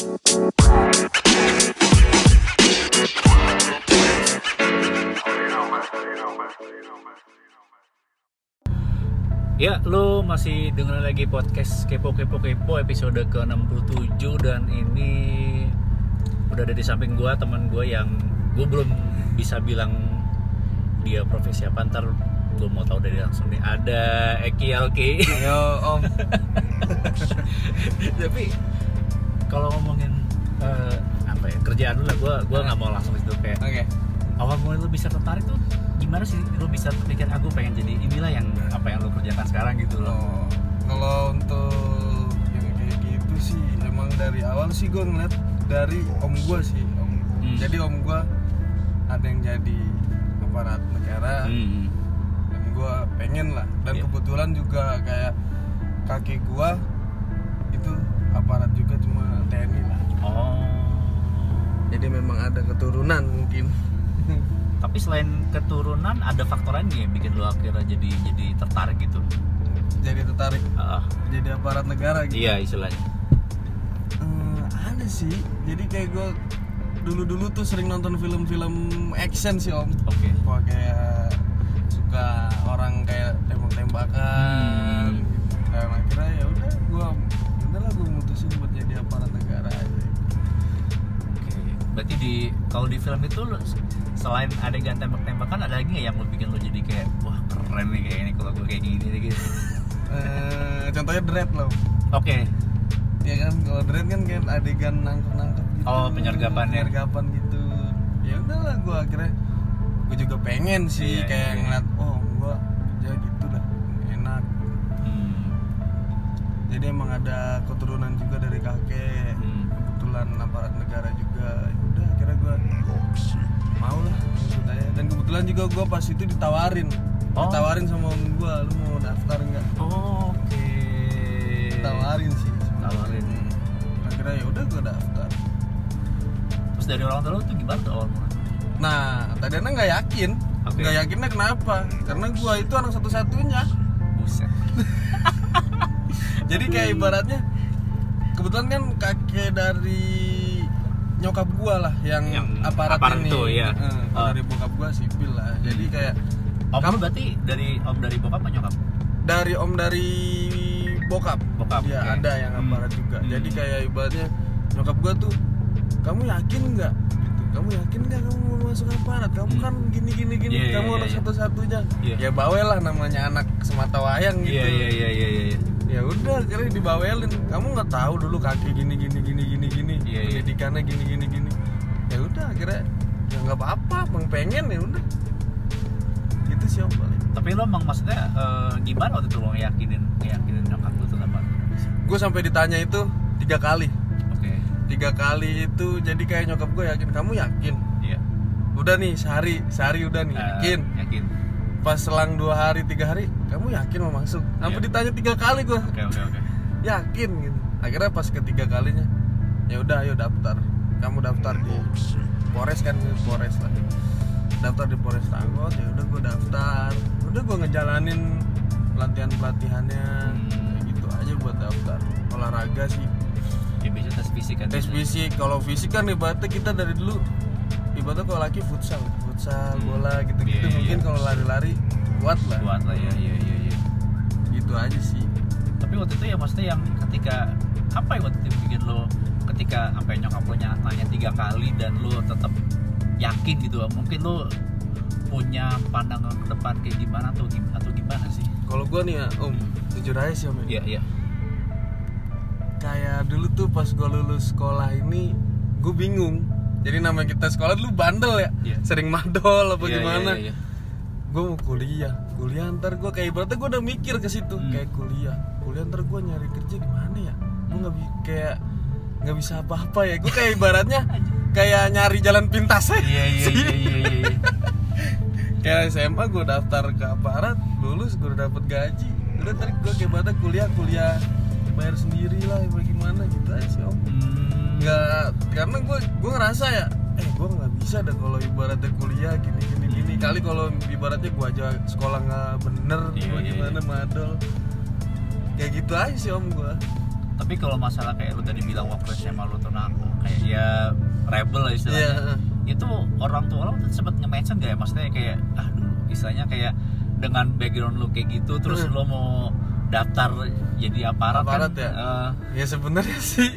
Ya, lo masih dengerin lagi podcast Kepo Kepo Kepo episode ke-67 dan ini udah ada di samping gua teman gua yang gua belum bisa bilang dia profesi apa ntar gue mau tahu dari langsung nih. Ada Eki Alki. Yo om. Tapi kalau ngomongin eh, apa ya kerjaan lu lah gua gua nggak mau langsung itu kayak Oke awal mulai lu bisa tertarik tuh gimana sih lu bisa terpikir aku pengen jadi inilah yang apa yang lu kerjakan sekarang gitu loh Oh, Kalau untuk yang kayak gitu sih Emang dari awal sih gue ngeliat dari om gue sih om. Hmm. Jadi om gue ada yang jadi aparat negara Hmm. Dan gue pengen lah Dan Iya. kebetulan juga kayak kakek gue Itu aparat juga TNI lah Oh. Jadi memang ada keturunan mungkin Tapi selain keturunan ada faktor lain yang bikin lu akhirnya jadi jadi tertarik gitu? Jadi tertarik Ah, jadi aparat negara gitu iya istilahnya. Eh, ada sih jadi kayak gue dulu dulu tuh sering nonton film-film action sih om Oke. Gua kayak suka orang kayak tembak-tembakan Hmm. gitu. dan akhirnya ya udah gue udahlah gue mutusin buat jadi Berarti di kalau di film itu lu, selain adegan tembak-tembakan ada lagi nggak yang lu bikin lu jadi kayak wah keren nih kayak ini kalau gue kayak gini gitu. Eh, contohnya dread loh Oke. ya kan kalau dread kan kayak adegan nangkep-nangkep gitu Oh, penyergapannya. penyergapan gitu ya udahlah gue akhirnya gue juga pengen sih Iya, kayak iya, iya. ngeliat oh gue kerja gitu dah enak Hmm. jadi emang ada keturunan juga dari kakek Hmm. kebetulan aparat negara juga ya udah akhirnya gue mau lah ikut aja dan kebetulan juga gue pas itu ditawarin Oh. ditawarin sama om gue lu mau daftar nggak Oke. ditawarin sih Tawarin. Hmm. akhirnya ya udah gue daftar Terus dari orang tua lu tuh gimana tuh awal nah tadinya nggak yakin Oke. nggak yakinnya kenapa karena gue itu anak satu-satunya Buset. jadi kayak ibaratnya kebetulan kan kakek dari nyokap gua lah yang, Yang aparat, aparat ini itu, iya. Eh, kalau Oh. dari bokap gua sipil lah jadi kayak Om Kamu- berarti dari om dari bokap apa nyokap? dari om dari bokap Bokap, ya oke. ada yang Hmm. aparat juga Hmm. jadi kayak ibaratnya nyokap gua tuh kamu yakin nggak gitu kamu yakin nggak kamu mau masuk aparat kamu Hmm. kan gini gini gini Iya, kamu iya, anak iya. satu-satunya Iya. ya bawel lah namanya anak semata wayang gitu Iya iya iya iya iya. Ya udah akhirnya dibawelin kamu nggak tahu dulu kaki gini gini gini gini gini Iya, iya. pendidikannya gini gini gini ya udah akhirnya ya nggak apa-apa bang pengen ya udah gitu sih om paling Tapi lo emang maksudnya eh, gimana waktu itu lo ngeyakinin ngeyakinin nyokap lu tuh apa? gue sampai ditanya itu tiga kali Oke. tiga kali itu jadi kayak nyokap gue yakin kamu yakin Iya. udah nih sehari sehari udah nih Eh, yakin Yakin. Pas selang dua hari tiga hari kamu yakin mau masuk? Sampai Iya. ditanya tiga kali gue Oke oke oke. yakin gitu. Akhirnya pas ketiga kalinya ya udah ayo daftar. Kamu daftar di Polres kan Polres lah. Daftar di Polres Tanggot ya udah gue daftar. Udah gue ngejalanin pelatihan pelatihannya Hmm. gitu aja buat daftar. Olahraga sih. Ya tes fisik kan. tes fisik. Kalau fisik kan ibaratnya kita dari dulu ibaratnya kalau laki futsal futsal Hmm. bola gitu gitu Iya, mungkin iya. kalau lari-lari kuat lah Buat lah ya iya iya iya. gitu aja sih Tapi waktu itu ya maksudnya yang ketika apa ya waktu itu bikin lo ketika sampai nyokap lo ny- nanya tiga kali dan lo tetap yakin gitu mungkin lo punya pandangan ke depan kayak gimana atau gim- atau gimana sih? kalau gue nih ya om jujur aja sih om ya. Iya iya. kayak dulu tuh pas gue lulus sekolah ini gue bingung jadi nama kita sekolah dulu bandel ya Iya. sering madol apa Iya, gimana iya, iya. gue mau kuliah kuliah ntar gue kayak ibaratnya gue udah mikir ke situ Hmm. kayak kuliah kuliah ntar gue nyari kerja gimana ya gue nggak bi- kayak nggak bisa apa-apa ya gue kayak ibaratnya kayak nyari jalan pintas aja Iya iya sih. iya iya iya. kayak SMA gue daftar ke aparat lulus gue udah dapet gaji udah ntar gue kayak ibaratnya kuliah kuliah bayar sendiri lah bagaimana gitu aja sih om Hmm. Nggak karena gue gue ngerasa ya eh gue nggak bisa dah kalau ibaratnya kuliah gini gini gini. Kali kalau ibaratnya gue aja sekolah nggak bener Iya, iya, bagaimana madol. Kayak gitu aja sih om gue tapi kalau masalah kayak lu tadi bilang waktu SMA lu tuh nah, kayak ya rebel lah istilahnya. Iya. itu orang tua lo tuh sempet nge-mention gak ya? Maksudnya kayak ah dulu istilahnya kayak dengan background lu kayak gitu terus Hmm. lo mau daftar jadi aparat, Aparat kan ya? eh, ya sebenarnya sih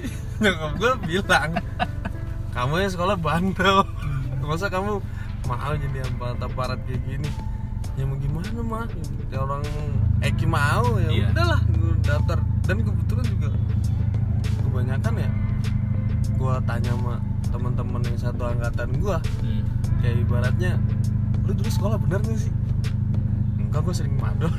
nyokap gue bilang kamu ya sekolah bandel. Masa kamu mau jadi aparat aparat kayak gini? Ya mau gimana mah ya orang Eki mau ya Iya. udahlah gue daftar. Dan kebetulan juga kebanyakan ya gue tanya sama teman-teman yang satu angkatan gue hmm. kayak ibaratnya lu dulu sekolah bener gak sih enggak gue sering madol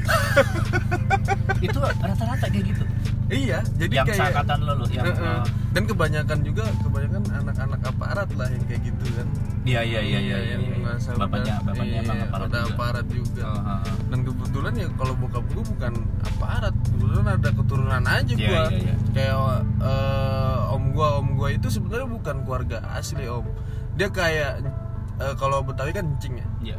itu rata-rata kayak gitu iya jadi yang kayak seangkatan lo lo yang Heeh. eh, dan kebanyakan juga kebanyakan anak-anak aparat lah yang kayak gitu kan iya iya iya iya iya, yang iya. ngerasa bapaknya bapaknya iya, aparat udah juga aparat juga Oh, oh, oh. dan kebetulan ya kalau bokap gue bukan aparat kebetulan ada keturunan aja Iya, gua iya, iya. kayak eh, om gua om gua itu sebenarnya bukan keluarga asli om dia kayak eh, kalau betawi kan encing ya Iya.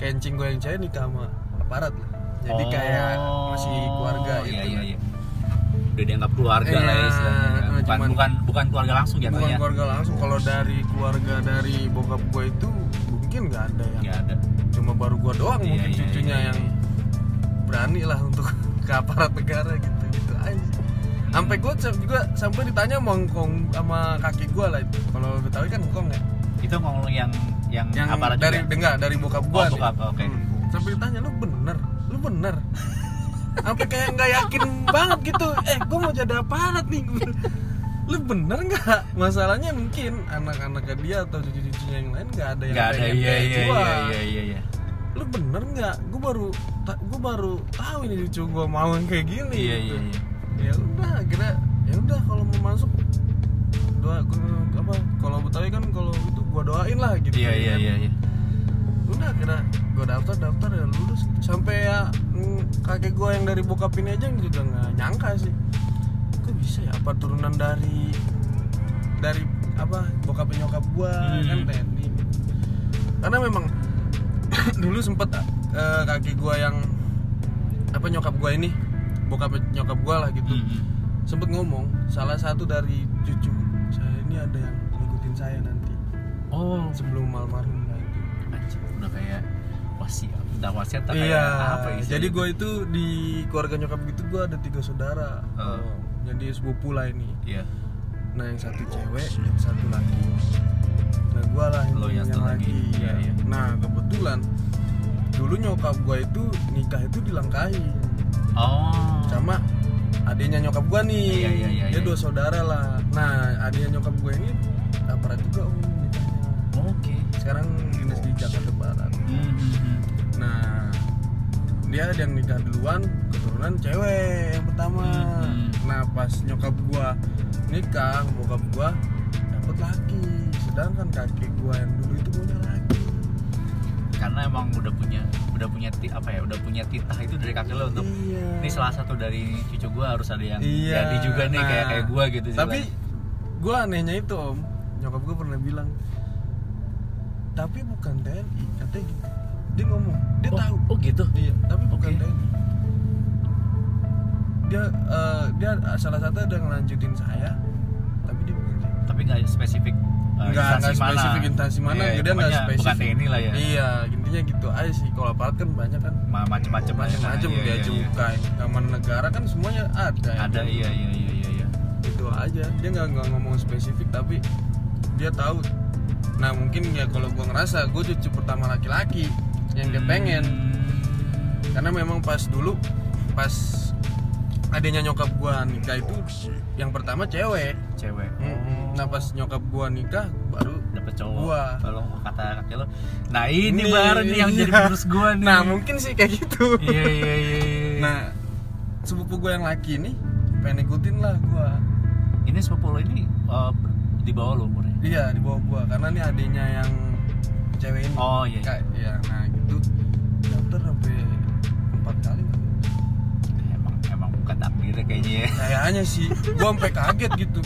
kayak encing gue yang cewek nikah sama aparat lah. Jadi Oh, kayak masih keluarga iya, gitu iya, iya. udah dianggap keluarga lah ya Iya, istilahnya bukan cuman- bukan bukan keluarga langsung bukan jatuhnya keluarga langsung. Kalau dari keluarga dari bokap gue itu mungkin nggak ada yang nggak ada. cuma baru gue doang Iya, mungkin iya, cucunya iya, yang iya. berani lah untuk ke aparat negara gitu. Gitu aja sih. sampai gue juga sampai ditanya sama ngkong sama kaki gue lah itu. Kalau betawi kan ngkong ya? Itu ngomong yang yang, yang aparat dari juga? enggak dari bokap gue Oh, bokap, oke. Sampai ditanya lu bener? Lu bener? Sampai kayak nggak yakin banget gitu. Eh gue mau jadi aparat nih? Lu bener nggak? Masalahnya mungkin anak-anaknya dia atau cucu-cucunya yang lain nggak ada yang nggak ada iya iya iya iya iya iya. Lu bener nggak? Gue baru gue baru tahu ini cucu gue mau yang kayak gini. Iya gitu. iya iya. Ya udah akhirnya ya udah kalau mau masuk doa gua- apa kalau betawi kan kalau itu gua doain lah gitu. Iya iya iya iya udah akhirnya gue daftar daftar ya lulus. Sampai ya mm, kakek gue yang dari bokap ini aja juga nggak nyangka sih. Kok bisa ya? Apa turunan dari dari apa bokap nyokap gue Hmm. kan TNI karena memang dulu sempet eh, kakek gue yang apa nyokap gue ini bokap nyokap gue lah gitu Hmm, sempet ngomong salah satu dari cucu saya ini ada yang ngikutin saya nanti. Oh. Sebelum almarhum udah kayak wasiat udah wasiat tak iya kayak apa ya jadi gue itu di keluarga nyokap gitu gue ada tiga saudara. Oh. Oh, jadi sepupu lah ini. Iya. Nah yang satu cewek yang satu laki. Nah gue lah Lo yang satu lagi, iya, iya. nah kebetulan dulu nyokap gue itu nikah itu dilangkahi oh. Sama adiknya nyokap gue nih. Iya, iya, iya, dia iya. dua saudara lah. Nah adiknya nyokap gue ini aparat juga om oke sekarang dinas di Jakarta Barat Hmm. Nah, dia yang nikah duluan, keturunan cewek yang pertama. Hmm. Nah, pas nyokap gua nikah, bokap gua dapet laki. Sedangkan kakek gua yang dulu itu punya laki. karena emang udah punya udah punya ti, apa ya udah punya titah itu dari kakek lo untuk iya. ini salah satu dari cucu gua harus ada yang Iya, jadi juga nih nah, kayak kayak gua gitu Tapi istilahnya. gua anehnya itu om, nyokap gua pernah bilang, tapi bukan TNI, katanya gitu. Dia ngomong, dia oh, tahu. oh gitu Iya, tapi bukan. TNI. Dia eh, dia salah satu ada yang ngelanjutin saya, tapi dia bukan TNI. tapi nggak spesifik uh, Nggak nggak spesifik instansi mana, Iya, dia nggak spesifik. bukan TNI lah ya Iya, intinya gitu aja sih. Kalau aparat kan banyak kan Ma- macem-macem lah ya. macam-macam Iya, dia iya, iya. keamanan negara kan semuanya ada. ya ada iya iya iya iya iya Itu aja. Dia nggak ngomong spesifik tapi dia tahu. Nah mungkin ya kalau gua ngerasa gue cucu pertama laki-laki yang dia pengen Hmm. karena memang pas dulu pas adanya nyokap gua nikah itu yang pertama cewek cewek Mm-mm. nah pas nyokap gua nikah baru dapet cowok Gua. kalau kata kakek lo nah ini Nih, baru nih yang iya. jadi penerus gua nih nah mungkin sih kayak gitu iya iya iya iya. nah sepupu gua yang laki ini pengen ikutin lah gua ini sepupu lo ini uh, di bawah lo umurnya iya di bawah gua. Karena ini adiknya yang cewek ini. Oh iya, iya. Kayak- ya nah gitu. Daftar sampai empat kali emang emang bukan takdir kayaknya ya. Kayaknya sih. Gua sampai kaget gitu.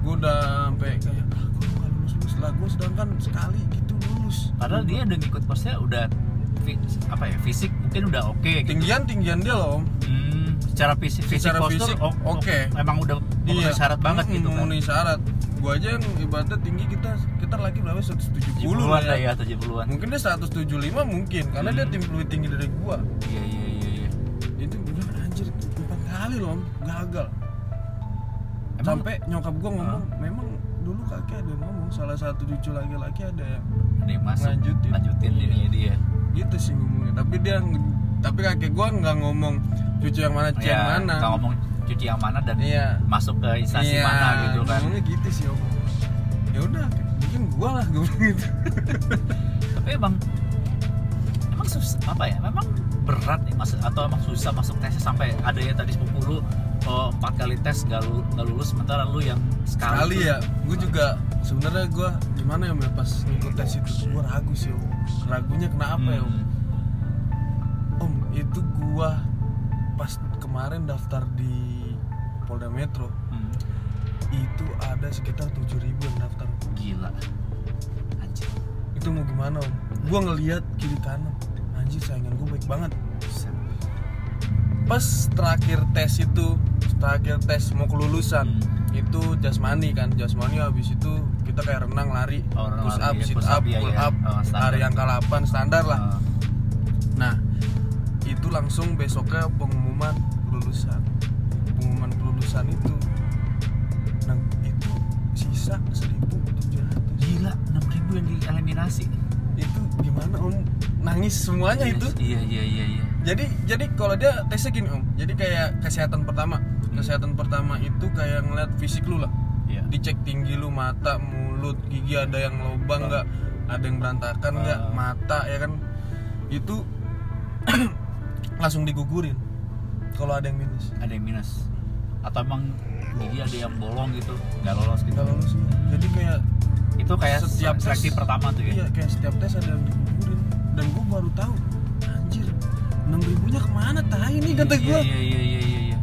Gua udah sampai kayak ah gua nggak lulus lulus lah. Gua sedangkan sekali gitu lulus. Padahal dia udah ngikut maksudnya udah apa ya fisik mungkin udah oke gitu. Tinggian tinggian dia loh hmm, secara fisik fisik Secara fisik, oh, oke. emang udah memenuhi syarat banget Mm, gitu kan. memenuhi syarat gua aja yang ibaratnya tinggi kita kita laki berapa? 170 70-an lah ya. ya 70-an mungkin dia 175 mungkin karena dia Hmm. tim lebih tinggi dari gua. Iya iya iya iya. Itu bilang anjir empat kali loh gagal. Emang- sampai nyokap gua ngomong memang dulu kakek ada yang ngomong salah satu cucu laki-laki ada yang masuk Lanjutin. lanjutin Iya. ini dia. Gitu sih ngomongnya. Tapi dia tapi kakek gua nggak ngomong cucu yang mana cucu yang ya mana. nggak ngomong cuci yang mana dan iya. masuk ke instansi Iya, mana gitu kan. Ngomongnya gitu sih om. Ya udah mungkin gua lah gue gitu. Tapi emang emang sus apa ya memang berat nih mas atau emang susah masuk tesnya sampai ada yang tadi sepupu lu oh, empat kali tes gak, lu, nggak lulus sementara lu yang sekali, kali tuh- ya gue juga sebenarnya gua gimana ya ya, pas ngikut tes itu gua ragu sih om. Ragunya kenapa ya om? Hmm. om itu gua pas kemarin daftar di Polda Metro Hmm. itu ada sekitar 7000 yang daftar. Gila. Anjir. Itu mau gimana om? Gua ngelihat kiri kanan. Anjir saingan gue baik banget. Pas terakhir tes itu terakhir tes mau kelulusan Hmm. itu jasmani kan. Jasmani habis itu kita kayak renang lari. Oh, push up ya, sit push up up, pull iya. up. Oh, lari angka 8 standar lah. Ah. nah itu langsung besoknya pengumuman kelulusan kelulusan itu. Nah itu sisa 1700 gila 6000 yang dieliminasi? Itu gimana om? Nangis semuanya Iya, itu. iya iya iya iya. Jadi jadi kalau dia tesnya gini om. Jadi kayak kesehatan pertama. Kesehatan pertama itu kayak ngeliat fisik lu lah. Iya. Dicek tinggi lu mata mulut gigi ada yang lubang nggak? Ada yang berantakan nggak? Ah. mata ya kan? Itu langsung digugurin. Kalau ada yang minus. Ada yang minus atau emang gigi ada yang bolong gitu nggak lolos gitu? Kalau lu sih jadi kayak itu kayak Setiap tes- seleksi pertama tuh ya? iya kayak setiap tes ada yang digugurin dan gue baru tahu anjir enam ribunya ke mana tai nih kata iya, gue iya iya iya iya iya.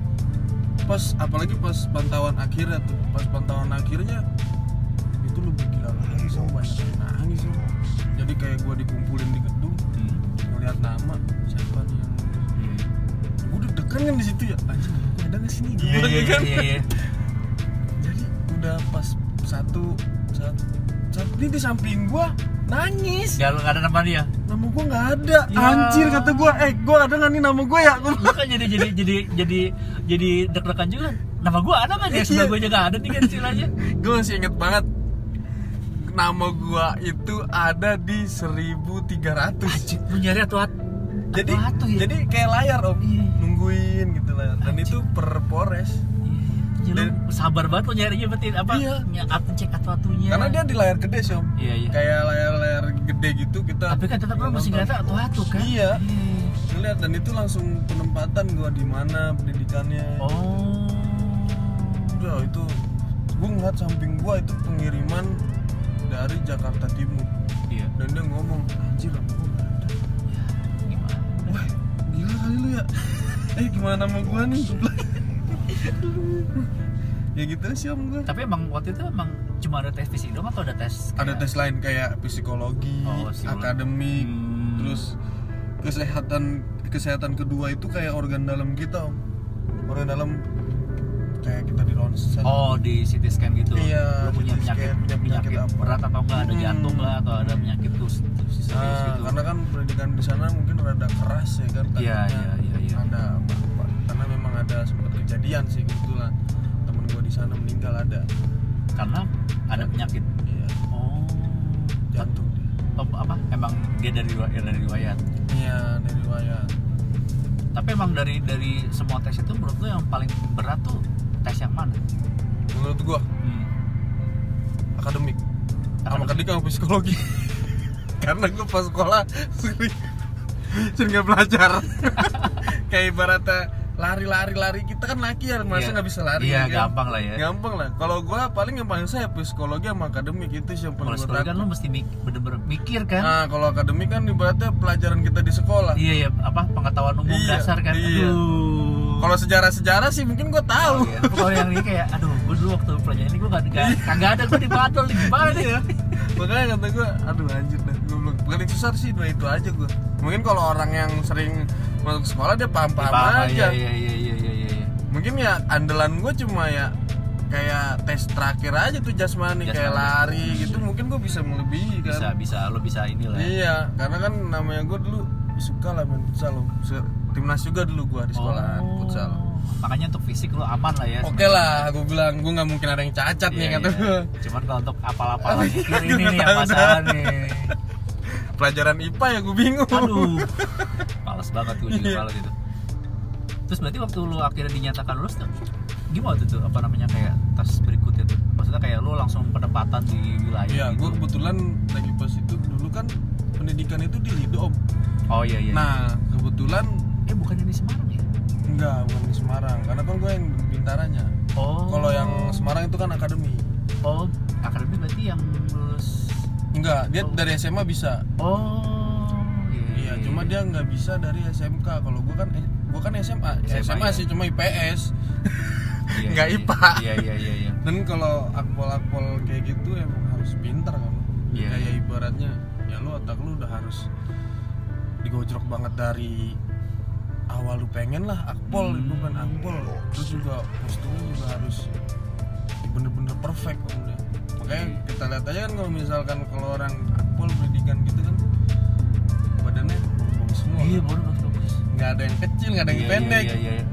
Pas apalagi pas pantauan akhirnya tuh pas pantauan akhirnya itu lebih gila lagi sih banyak yang nangis sih jadi kayak gue dikumpulin di gedung Hmm. ngeliat nama siapa nih yang Iya, iya. gue deg-degan kan di situ ya gue ada nggak sini Iya, iya, kan iya, iya. jadi udah pas satu satu, satu ini di samping gue nangis Nggak lu nggak ada nama dia. nama gue nggak ada Ya. anjir kata gue eh gue ada nggak nih nama gue ya Gua Lu kan jadi jadi jadi jadi jadi deg-degan juga. Nama gua ada kan ya? Sebelah Iya. gua juga ada nih kan istilahnya. gue masih inget banget nama gua itu ada di 1300 Anjir, lu nyari atuh jadi atu ya. jadi kayak layar om Iya. nungguin gitu layar dan Anjir. itu per Polres Iya, Dan- sabar banget lu nyarinya berarti apa? Iya. Ny- At cek atu-atunya. karena dia di layar gede sih om Iya, iya. kayak layar-layar gede gitu kita Tapi kan tetap lu masih ngeliat atu-atu kan? Iya. ngeliat dan itu langsung penempatan gua di mana pendidikannya Oh. ya itu gua ngeliat samping gua itu pengiriman dari Jakarta Timur Iya. dan dia ngomong anjir nama gila kali lu ya. Eh, gimana nama gua nih? ya gitu sih om gua. Tapi emang waktu itu emang cuma ada tes fisik doang atau ada tes? Ada kayak- tes lain kayak psikologi, Oh, psikologi. akademik, Hmm. terus kesehatan kesehatan kedua itu kayak organ dalam kita om. Organ dalam kayak kita di ronsen. Oh di CT scan gitu. Iya, Lu punya penyakit, scan, punya penyakit, penyakit apa. berat atau enggak ada Hmm. jantung lah atau ada penyakit terus serius Nah, gitu. karena kan pendidikan di sana mungkin rada keras ya kan Iya, iya, iya, iya. ada karena memang ada sempat kejadian sih kebetulan temen gua di sana meninggal ada Karena ada penyakit. iya Oh. jantung. Oh, apa? Emang dia dari riwa- dari riwayat. iya dari riwayat Tapi emang dari dari semua tes itu menurut lu yang paling berat tuh tes yang mana? menurut gua Hmm. akademik sama Akademik. akademik sama psikologi karena gua pas sekolah sering sering nggak belajar kayak ibaratnya lari-lari lari kita kan laki ya masa Iya. nggak bisa lari Iya, ya kan? gampang lah ya. gampang lah kalau gua paling yang paling saya psikologi sama akademik itu sih yang Kalau paling gua sekolah kan lu mesti mik- bener-bener mikir kan? nah kalau akademik kan ibaratnya pelajaran kita di sekolah Iya ya, apa pengetahuan umum Iya, dasar kan? iya. Aduh. kalau sejarah-sejarah sih mungkin gua tahu Iya. Kalau yang ini kayak, aduh, gue dulu waktu pelajaran ini gue gak, gak, kagak ada gue di Badol, gimana nih? Iya. makanya kata gue aduh anjir dah gue bilang paling susah sih dua itu aja gue mungkin kalau orang yang sering masuk sekolah dia paham paham Paham, aja Iya, iya, iya, iya, iya, iya. mungkin ya andalan gue cuma ya kayak tes terakhir aja tuh jasmani, kayak Jasmani. lari gitu mungkin gue bisa melebihi kan bisa bisa lo bisa inilah ya. iya karena kan namanya gue dulu suka lah main futsal timnas juga dulu gue di sekolah Oh. futsal makanya untuk fisik lo aman lah ya oke lah gue bilang gue nggak mungkin ada yang cacat nih Iya, kata iya. gue cuman kalau untuk apal-apal Oh, ini iya, nih yang masalah dah. nih pelajaran IPA ya gue bingung aduh males banget gue juga Iya. males itu terus berarti waktu lu akhirnya dinyatakan lulus tuh gimana tuh, tuh apa namanya kayak tas berikutnya tuh maksudnya kayak lu langsung penempatan di wilayah Iya, gitu gue kebetulan lagi pas itu dulu kan pendidikan itu di Lido om. oh iya iya Nah, kebetulan eh bukannya di Semarang ya enggak bukan di Semarang, karena kan gue yang bintaranya. oh Kalau yang Semarang itu kan akademi. oh akademi berarti yang lulus Enggak, dia Oh. dari SMA bisa. oh Iya, cuma dia nggak bisa dari SMK. Kalau gue kan gue kan SMA, SMA, SMA, ya. sih cuma IPS. Iya, nggak iya, IPA. iya iya iya iya Dan kalau akpol-akpol kayak gitu emang harus pintar kan. Iya, Kayak iya. ibaratnya ya lu otak lu udah harus digojrok banget dari awal lu pengen lah akpol Hmm. itu kan akpol terus juga posturnya juga harus bener-bener perfect om deh. Makanya Iya. kita lihat aja kan kalau misalkan kalau orang akpol pendidikan gitu kan badannya bagus semua iya kan. bagus bagus. Nggak ada yang kecil nggak ada yang Iya, pendek. iya, iya, iya.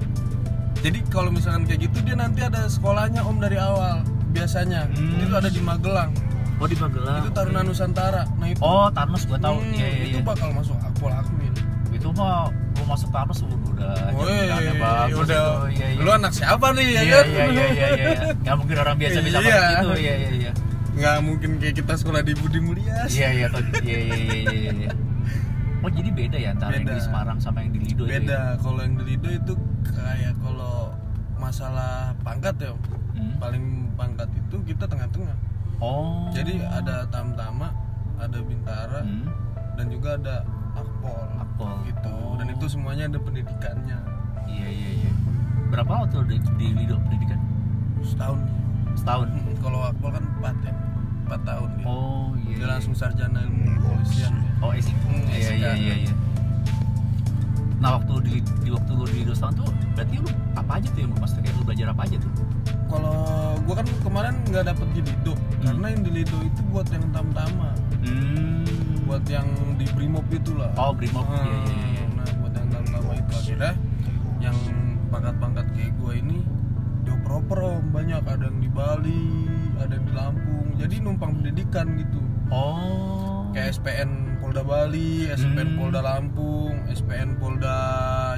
jadi kalau misalkan kayak gitu dia nanti ada sekolahnya om dari awal biasanya. Hmm. itu ada di Magelang. Oh di Magelang. Itu Taruna Nusantara. Nah itu oh Tarnos gua tahu. Hmm, iya iya itu iya. bakal masuk akpol akmin itu mah lu masuk Tarnos udah udah Woi, jaminannya bagus udah itu. iya iya lu anak siapa nih ya iya, kan? iya iya iya iya. Nggak mungkin orang biasa bisa Iya. masuk itu iya iya iya nggak mungkin kayak kita sekolah di Budi Mulyas iya iya tuh. iya iya iya iya iya oh jadi beda ya antara yang Beda. di Semarang sama yang di Lido ya? beda kalau yang di Lido itu kayak kalau masalah pangkat ya. Hmm. paling pangkat itu kita tengah-tengah oh jadi ada tamtama ada bintara hmm. dan juga ada akpol Akpol. gitu Oh. dan itu semuanya ada pendidikannya iya iya iya berapa tuh di, di Lido pendidikan setahun setahun Hmm, kalau akpol kan empat ya empat tahun dia. Oh iya dia iya. langsung sarjana ilmu kepolisian. Oh Hmm, iya SIK. iya iya iya. Nah waktu di, di waktu lu di Lido setahun tuh berarti lu apa aja tuh yang lu maksudnya? Kayak lu belajar apa aja tuh? Kalau gua kan kemarin nggak dapet di Lido karena yang di Lido itu buat yang tamtama hmm. buat yang di Brimob itulah. Oh Brimob Ah, iya iya iya. Nah buat yang tamtama itu. Akhirnya yang pangkat-pangkat kayak gua ini dioper-oper om banyak ada yang di Bali ada yang di Lampung jadi numpang pendidikan gitu oh kayak SPN Polda Bali, SPN Hmm. Polda Lampung, SPN Polda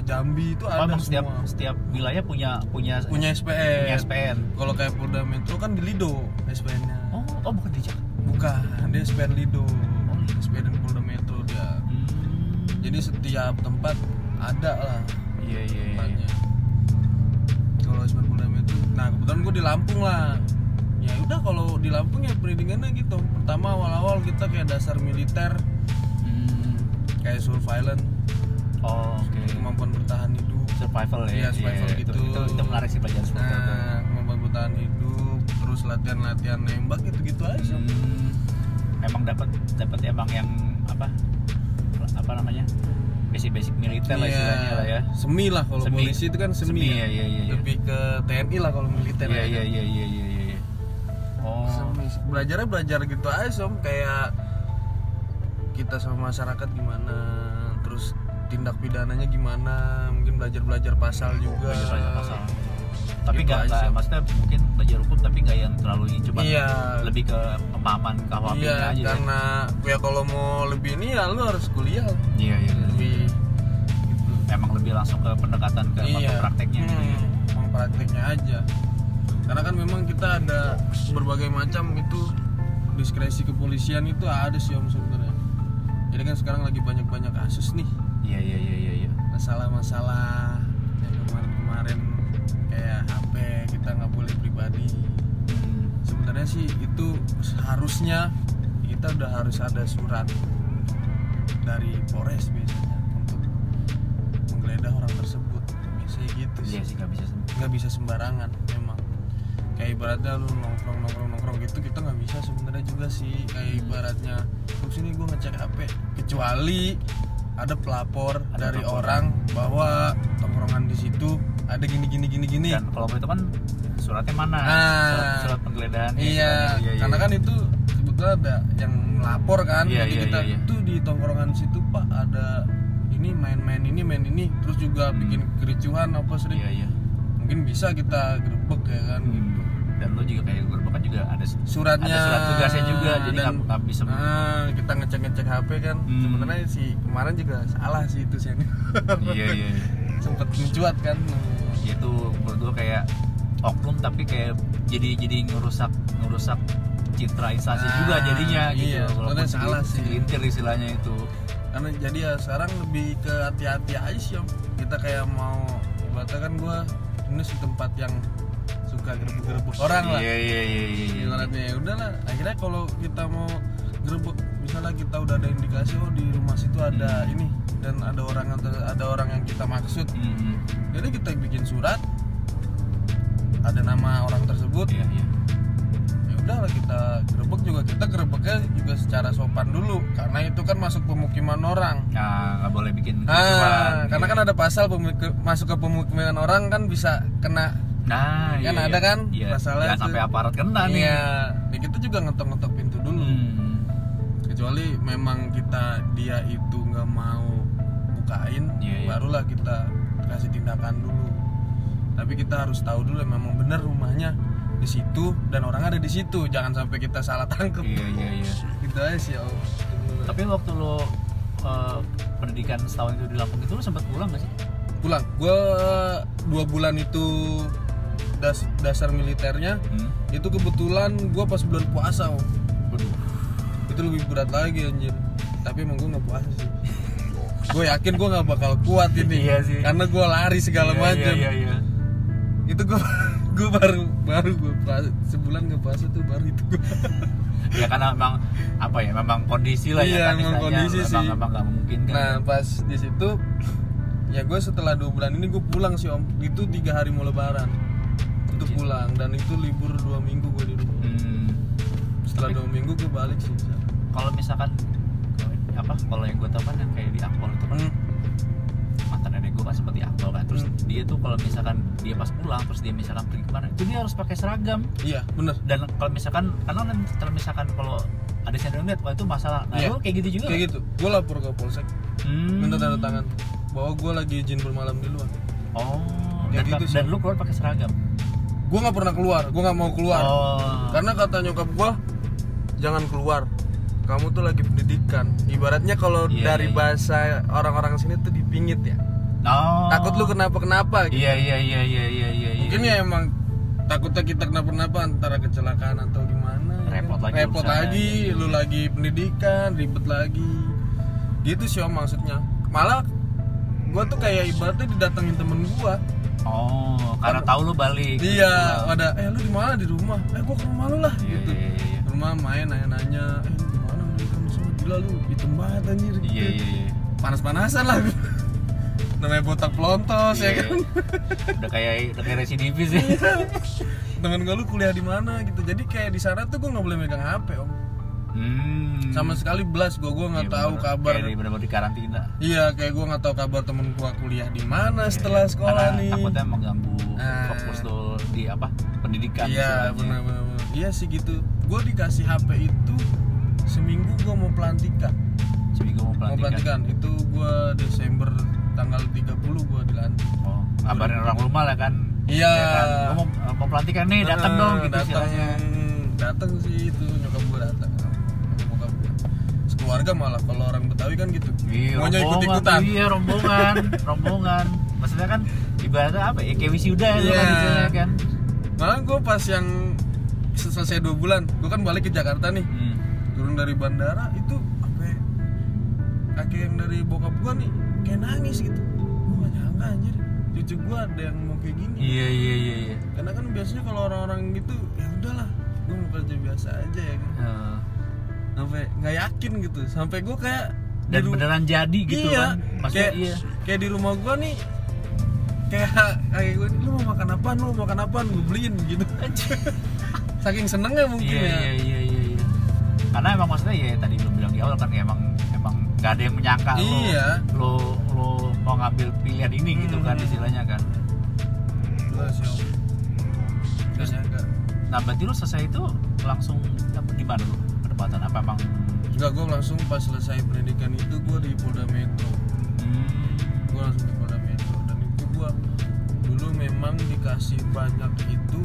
Jambi itu ada setiap semua setiap wilayah punya punya punya SPN. punya SPN. Kalau kayak Polda Metro kan di Lido SPN-nya. Oh, oh bukan di Jakarta. Bukan, dia SPN Lido. Oh. SPN Polda Metro dia. Hmm. Jadi setiap tempat ada lah iya iya iya. Kalau SPN Polda Metro, nah kebetulan gue di Lampung lah. Ya udah kalau di Lampung ya pendidikannya gitu. Pertama awal-awal kita kayak dasar militer, Hmm. kayak surveillance, Oh, oke. kemampuan bertahan hidup. Survival ya. Iya, survival itu, gitu. Itu, itu menarik sih pelajaran survival. Nah, kemampuan bertahan hidup, terus latihan-latihan nembak gitu-gitu aja. Hmm. Emang dapat dapat emang yang apa? Apa namanya? Basic-basic militer lah Iya, istilahnya lah ya. Semi lah kalau Semi. polisi itu kan semi. Semi, ya. ya, iya, iya. Lebih ke TNI lah kalau militer. Iya ya. iya iya iya iya iya. Oh. Semi. Belajarnya belajar gitu aja som kayak kita sama masyarakat gimana, terus tindak pidananya gimana, mungkin belajar-belajar pasal juga. Belajar pasal. Tapi Gitu nggak sih. maksudnya mungkin belajar hukum tapi nggak yang terlalu ini cuma Iya. lebih ke pemahaman KUHP Iya, aja. ya. karena ya kalau mau lebih ini ya lu harus kuliah. Iya iya. iya. Lebih gitu. Emang lebih langsung ke pendekatan ke iya. prakteknya gitu ya. Hmm, emang prakteknya aja karena kan memang kita ada berbagai macam itu diskresi kepolisian itu ada sih om sebenarnya jadi kan sekarang lagi banyak banyak kasus nih Iya iya iya iya. iya. masalah-masalah yang kemarin-kemarin kayak HP kita nggak boleh pribadi sebenarnya sih itu harusnya kita udah harus ada surat dari Polres biasanya untuk menggeledah orang tersebut biasanya gitu sih Iya sih nggak bisa. sem- nggak bisa sembarangan memang kayak ibaratnya lu nongkrong nongkrong nongkrong gitu kita nggak bisa sebenarnya juga sih kayak Hmm. ibaratnya terus sini gue ngecek HP kecuali ada pelapor Ada dari pelapor. orang bahwa tongkrongan di situ ada gini gini gini gini. Dan kalau itu kan suratnya mana? Ah. surat, surat penggeledahan iya, karena kan itu sebetulnya ada yang melapor kan. Iya, jadi iya, kita iya, iya. tuh di tongkrongan situ pak ada ini main-main ini main ini. Terus juga Hmm. bikin kericuhan apa sering iya iya. Mungkin bisa kita gerebek ya kan gitu. Dan lo juga kayak gue kan juga ada suratnya. ada surat tugasnya juga jadi dan nggak bisa ah, kita ngecek ngecek HP kan. Hmm. sebenarnya si kemarin juga salah sih itu sih. Iya iya iya. sempet mencuat kan itu menurut gue kayak oknum tapi kayak jadi jadi ngerusak ngerusak citra instansi Ah, juga jadinya gitu. Iya, walaupun sebenarnya salah sih. segelintir istilahnya itu. Karena jadi ya sekarang lebih ke hati-hati aja sih om. Kita kayak mau ibaratnya kan gua ini sih tempat yang suka gerebek-gerebek orang lah. iya iya iya iya iya. ibaratnya ya udahlah akhirnya kalau kita mau gerebek misalnya kita udah ada indikasi oh di rumah situ ada Hmm. ini dan ada orang ada orang yang kita maksud Hmm, jadi kita bikin surat ada nama orang tersebut iya iya ya udahlah kita gerebek juga kita gerebeknya juga secara sopan dulu karena itu kan masuk pemukiman orang nah nggak boleh bikin ah karena Iya. kan ada pasal masuk ke pemukiman orang kan bisa kena nah kan iya, ada iya. kan iya. masalah Jangan sampai aparat kena nih iya ya kita juga ngetok-ngetok pintu dulu Hmm. Kecuali memang kita dia itu nggak mau bukain Iya, iya. barulah kita kasih tindakan dulu. Tapi kita harus tahu dulu memang benar rumahnya di situ dan orang ada di situ. Jangan sampai kita salah tangkep. Iya iya iya. Gitu aja sih om. Tapi waktu lo eh, pendidikan setahun itu di Lampung itu lo sempat pulang gak sih? Pulang. Gue dua bulan itu das- dasar militernya hmm. itu kebetulan gue pas bulan puasa om. Waduh. Itu lebih berat lagi anjir. Tapi emang gue nggak puasa sih. Gue yakin gue nggak bakal kuat ini. Iya sih. karena gue lari segala Iya, macam. iya iya. Iya itu gue gue baru baru gue puasa sebulan nggak puasa tuh baru itu gue ya karena memang apa ya memang kondisi lah Iya, ya kan memang kondisi memang, sih. memang nggak mungkin kan. Nah pas di situ ya gue setelah dua bulan ini gue pulang sih om. Itu tiga hari mau lebaran. Itu Iya. pulang dan itu libur dua minggu gue di rumah. Hmm, setelah dua minggu gue balik sih. Kalau misalkan apa kalau yang gue tahu kan yang kayak di Akpol itu kan Hmm. mantan nenek gue kan seperti Akpol kan terus Hmm. dia tuh kalau misalkan dia pas pulang terus dia misalkan pergi ke mana itu dia harus pakai seragam. Iya bener. Dan kalau misalkan karena kan kalau misalkan kalau ada yang wah itu masalah. Nah lu kayak gitu juga. Kayak gitu. Gue lapor ke polsek. Hmm. minta tanda tangan. Bahwa gue lagi izin bermalam di luar oh Kayak dan, gitu sih. dan lu keluar pakai seragam? Gue nggak pernah keluar. Gue nggak mau keluar. Oh. Karena kata nyokap gue jangan keluar. Kamu tuh lagi pendidikan. Ibaratnya kalau Iya, dari iya, iya. bahasa orang-orang sini tuh dipingit ya? Oh. Takut lu kenapa kenapa gitu. Iya iya iya iya iya iya iya. mungkin ya emang takutnya kita kenapa kenapa antara kecelakaan atau gimana ya Repot kan? lagi repot urusannya. lagi lu lagi pendidikan ribet lagi. Gitu sih om maksudnya. Malah gue tuh kayak ibaratnya didatengin temen gue oh karena tahu lu balik. Iya ada eh lu di mana? Di rumah. Eh gue ke rumah lu lah iya gitu. iya iya Ke rumah main nanya-nanya eh lu di mana lu kamu semua gila lu hitam banget anjir gitu. iya iya iya panas-panasan lah namanya botak pelontos ya Iya. kan udah kayak udah kayak residivis ya temen gue lu kuliah di mana gitu jadi kayak di sana tuh gue nggak boleh megang hp om hmm. sama sekali belas gue gue nggak Iya, tahu bener. kabar kayak bener-bener di karantina iya kayak gue nggak tahu kabar temen gue kuliah di mana setelah sekolah Karena nih takutnya mengganggu Nah. fokus lo di apa pendidikan iya istilahnya. Iya sih gitu gue dikasih hp itu seminggu gue mau pelantikan seminggu mau mau pelantikan pelantikan itu gue Desember tanggal 30 gue dilantik oh, ngabarin orang rumah lah kan Iya. Ya kan? Mau, mau pelantikan nih datang Eh, dong gitu datang datang sih itu nyokap gue datang sekeluarga malah kalau orang Betawi kan gitu Iya, maunya ikut ikutan Iya, rombongan, rombongan. Maksudnya kan ibaratnya apa ya? Kayak wisuda Iya. kan istilahnya kan. malah gue pas yang selesai dua bulan gue kan balik ke Jakarta nih Hmm. turun dari bandara itu apa kakek yang dari bokap gue nih kayak nangis gitu gue gak nyangka anjir cucu gue ada yang mau kayak gini Iya, iya, iya, iya. karena kan biasanya kalau orang-orang gitu ya udahlah gue mau kerja biasa aja ya kan Heeh. sampai nggak yakin gitu sampai gue kayak di dan ru- beneran jadi gitu iya, kan. Maksudnya kayak, iya. kayak di rumah gue nih kayak kayak gue lu mau makan apa lu mau makan apa gue beliin gitu saking senengnya mungkin Iya, ya iya, iya, iya, iya. Karena emang maksudnya ya tadi lu bilang di awal kan ya emang emang gak ada yang menyangka Iya. lo lo mau ngambil pilihan ini gitu kan Hmm. istilahnya kan. sih om Terus? Enggak nah berarti lu selesai itu langsung apa di mana lu penempatan apa emang enggak gue langsung pas selesai pendidikan itu gue di Polda Metro hmm, gue langsung di Polda Metro dan itu gue dulu memang dikasih banyak itu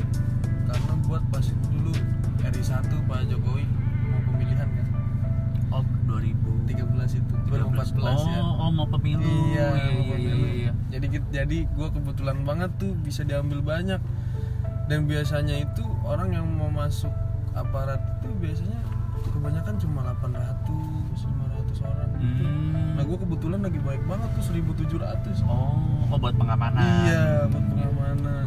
buat pas dulu RI 1 Pak Jokowi mau pemilihan kan oh 2013 13 itu 2014 oh, ya oh mau pemilu iya, iya, mau iya, pemilu. iya, iya. jadi jadi gue kebetulan banget tuh bisa diambil banyak dan biasanya itu orang yang mau masuk aparat itu biasanya kebanyakan cuma 800 500 orang gitu. Hmm. nah gue kebetulan lagi baik banget tuh 1700 oh oh buat pengamanan iya buat pengamanan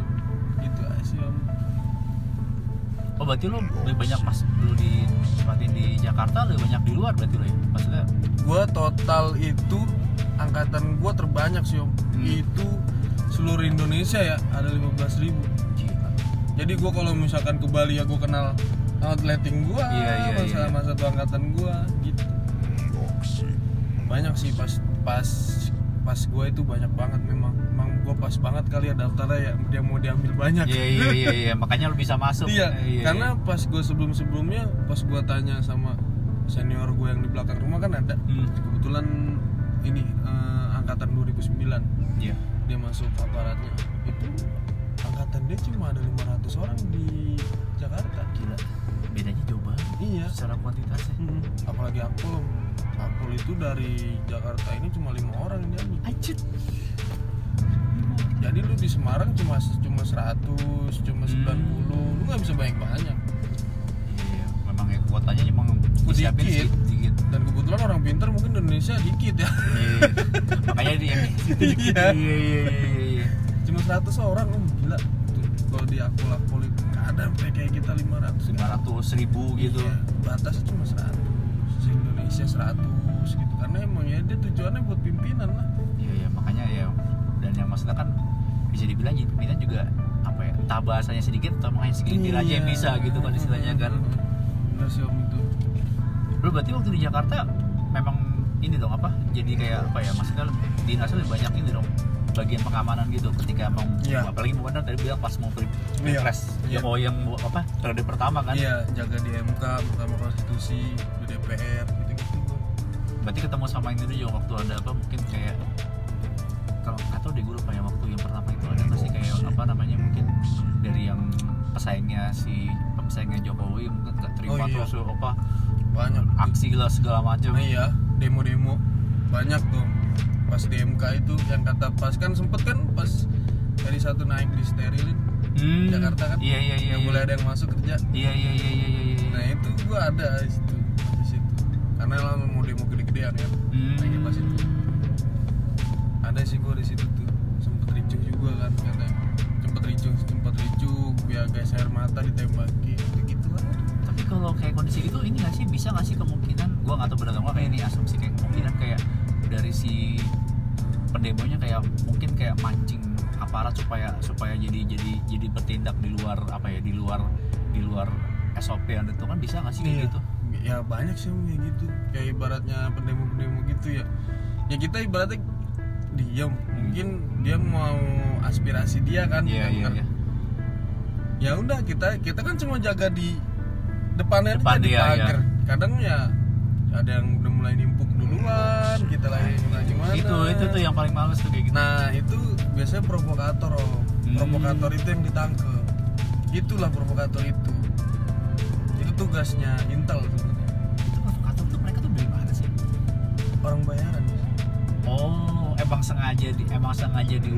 oh berarti lu lebih banyak pas lu di di Jakarta lebih banyak di luar berarti lu ya? Maksudnya? Gue total itu angkatan gue terbanyak sih om. Hmm. itu seluruh Indonesia ya ada 15.000 ribu. Gila. Jadi gue kalau misalkan ke Bali ya gue kenal outletting gue Iya, iya, sama iya. sama satu angkatan gue gitu. Banyak sih pas pas pas gue itu banyak banget memang. Memang gue pas banget kali ya daftarnya ya dia mau diambil banyak. Iya iya iya iya. Makanya lu bisa masuk. Iya, Eh, karena pas gue sebelum sebelumnya pas gue tanya sama senior gue yang di belakang rumah kan ada. Hmm. kebetulan ini eh, angkatan 2009 iya. Dia masuk aparatnya. Itu angkatan dia cuma ada 500 orang di Jakarta. Gila. Bedanya jauh banget. Iya. Secara kuantitasnya. Mm-mm. apalagi Akpol Akpol itu dari Jakarta ini cuma lima orang yang diambil anjir jadi lu di Semarang cuma cuma 100 cuma 90 Hmm. lu nggak bisa banyak banyak iya memang ya kuotanya emang Sedikit. disiapin sedikit, sedikit. dan kebetulan orang pintar mungkin di Indonesia dikit ya. Iya. makanya di yang Iya. iya iya iya iya. Cuma 100 orang om gila. Tuh, kalau di Akpol itu nggak ada sampai kayak kita 500 lima ratus ribu gitu. Iya, batasnya cuma 100 se Indonesia 100 gitu. Karena emang ya dia tujuannya buat pimpinan lah. Iya iya. Makanya ya maksudnya kan bisa dibilang pimpinan juga apa ya entah bahasanya sedikit atau makanya segelintir aja yang Iya. bisa gitu kan istilahnya kan bener sih om itu lu berarti waktu di Jakarta memang ini dong apa jadi kayak apa ya maksudnya dinasnya lebih banyak ini dong bagian pengamanan gitu ketika mau Iya. apalagi bukan tadi bilang pas mau pil- Iya. pilpres Iya. yang mau yang apa periode pertama kan iya jaga di MK Mahkamah Konstitusi di DPR gitu gitu berarti ketemu sama ini juga waktu ada apa mungkin kayak kalau nggak tahu deh gue lupa waktu yang pertama itu ada nggak sih kayak apa namanya mungkin dari yang pesaingnya si pesaingnya Jokowi mungkin nggak terima Oh, iya. terus apa banyak. aksi lah segala macam. Nah, iya demo-demo. Banyak tuh. Pas di MK itu yang kata pas kan sempet kan pas dari satu naik di sterilin Hmm, Jakarta kan? Iya iya iya nggak iya. boleh ada yang masuk kerja. Iya iya iya iya iya, iya. nah itu gua ada di situ di situ. Karena lah mau demo gede-gedean ya. Hmm. lagi pas itu ada sih gua di situ tuh. Sempet ricuh juga kan katanya. Sempet ricuh sempet ricuh biar gas air mata ditembaki gitu gitu lah tapi kalau kayak kondisi itu ini nggak sih? Bisa nggak sih kemungkinan? Gua nggak tahu benar nggak kayak ini asumsi kayak kemungkinan kayak dari si pendemonya kayak mungkin kayak mancing aparat supaya supaya jadi jadi jadi bertindak di luar apa ya di luar di luar SOP yang itu kan bisa nggak sih kayak Iya. gitu? Ya banyak sih kayak gitu. Kayak ibaratnya pendemo-pendemo gitu ya. Ya kita ibaratnya diam mungkin dia mau aspirasi dia kan iya yang iya ngerti. iya. Ya udah kita kita kan cuma jaga di depannya Depan aja di pagar. kadang ya ada yang udah mulai nimpuk duluan kita lagi gimana itu itu tuh yang paling males tuh kayak gitu. Nah itu biasanya provokator om. Hmm. provokator itu yang ditangkep. Itulah provokator itu. Itu tugasnya Intel sebenarnya. Itu provokator tuh mereka tuh dari mana sih? Orang bayaran. Oh emang sengaja di emang sengaja di,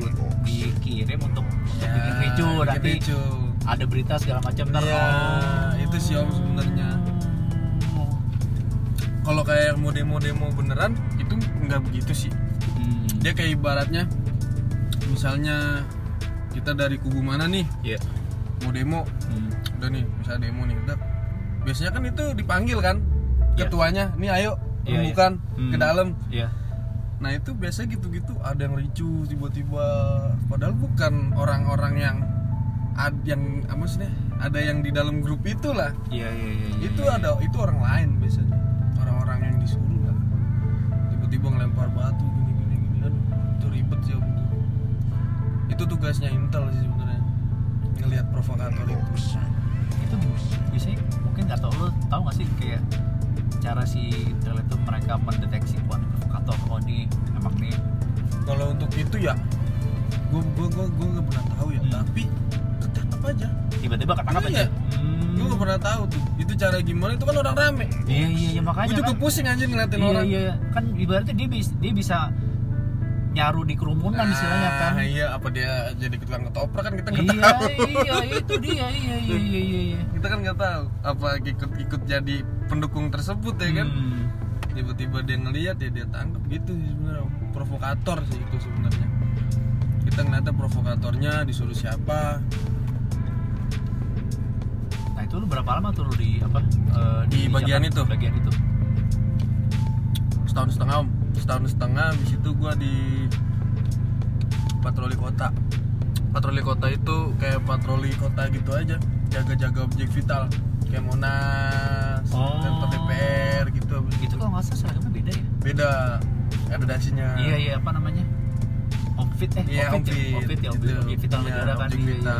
dikirim untuk untuk bikin ricu nanti ricu. ada berita segala macam Iya, oh. itu sih om sebenarnya kalau kayak yang mau demo-demo beneran itu nggak begitu sih Hmm. dia kayak ibaratnya misalnya kita dari kubu mana nih Iya. mau demo Hmm. udah nih misalnya demo nih udah biasanya kan itu dipanggil kan Iya. ketuanya nih ayo Iya, bukan iya. ke Hmm. dalam Iya. Nah itu biasa gitu-gitu ada yang ricu tiba-tiba. Padahal bukan orang-orang yang ad, yang apa sih nih, ada yang di dalam grup itu lah Iya iya iya. iya, itu iya. ada itu orang lain biasanya. Orang-orang yang disuruh lah. Tiba-tiba ngelempar batu gini gini gini. Aduh itu ribet sih om itu itu tugasnya Intel sih sebenarnya ngelihat provokator itu. Itu biasanya mungkin nggak tahu lo tahu nggak sih kayak cara si intel itu mereka mendeteksi ini provokator oh ini emang nih. Kalau untuk itu ya gue gue gue gue nggak pernah tahu ya. Hmm. tapi ketangkap aja. Tiba-tiba ketangkap Iya. aja? Hmm. gue nggak pernah tahu tuh. Itu cara gimana? Itu kan orang rame. Iya iya iya makanya gue juga kan. pusing aja ngeliatin iya orang. iya. Kan ibaratnya dia bisa dia bisa nyaru di kerumunan istilahnya kan. iya. Apa dia jadi tukang ketoprak kan? Kita nggak iya tahu. iya itu dia. Iya iya iya iya, iya. kita kan nggak tahu apa ikut ikut jadi pendukung tersebut ya kan? Hmm. Tiba-tiba dia ngelihat ya dia tangkap gitu sih sebenarnya. Provokator sih itu sebenarnya. Kita ngeliatnya provokatornya disuruh siapa. Nah itu lu berapa lama tuh lu di apa eh, Di bagian apa? itu? bagian itu? Setahun setengah om. Setahun setengah habis itu gua di patroli kota. Patroli kota itu kayak patroli kota gitu aja. Jaga-jaga objek vital. Kayak Monas, Oh. kantor DPR gitu itu kalau nggak salah seragamnya beda ya beda ada dasinya iya iya apa namanya Omfit eh Omfit ya Omfit ya Omfit, Gitu. Omfit vital Iya, negara kan iya, iya, iya.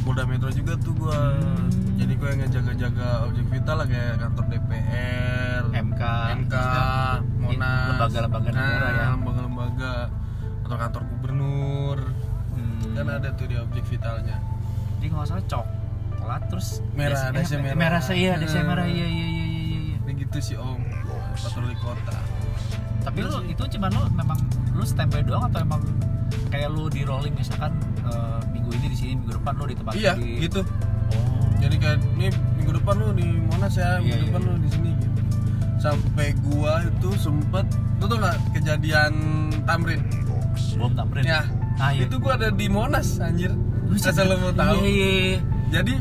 Polda Metro juga tuh gua. Hmm. Jadi gua yang ngejaga-jaga objek vital lah kayak kantor DPR, MK MK, Monas, lembaga-lembaga negara Nah, ya. lembaga-lembaga atau kantor gubernur. Hmm. Kan ada tuh di objek vitalnya. jadi nggak salah coklat terus Merah, dasnya eh, merah. merah sih iya dasnya Hmm. merah iya iya iya iya iya Ini gitu sih Om. Patroli kota. tapi lu itu cuman lu memang lu standby doang atau emang kayak lu di rolling misalkan eh, minggu ini di sini minggu depan lu di tempat Iya, di gitu. oh Jadi kayak nih minggu depan lu di Monas ya, minggu Iya, depan iya. lu di sini gitu. Sampai gua itu sempet lu tau gak kejadian Tamrin? bom tamrin Ya, ah, iya. itu gua ada di Monas anjir. Asal lu mau tahu. iya, iya, iya. Jadi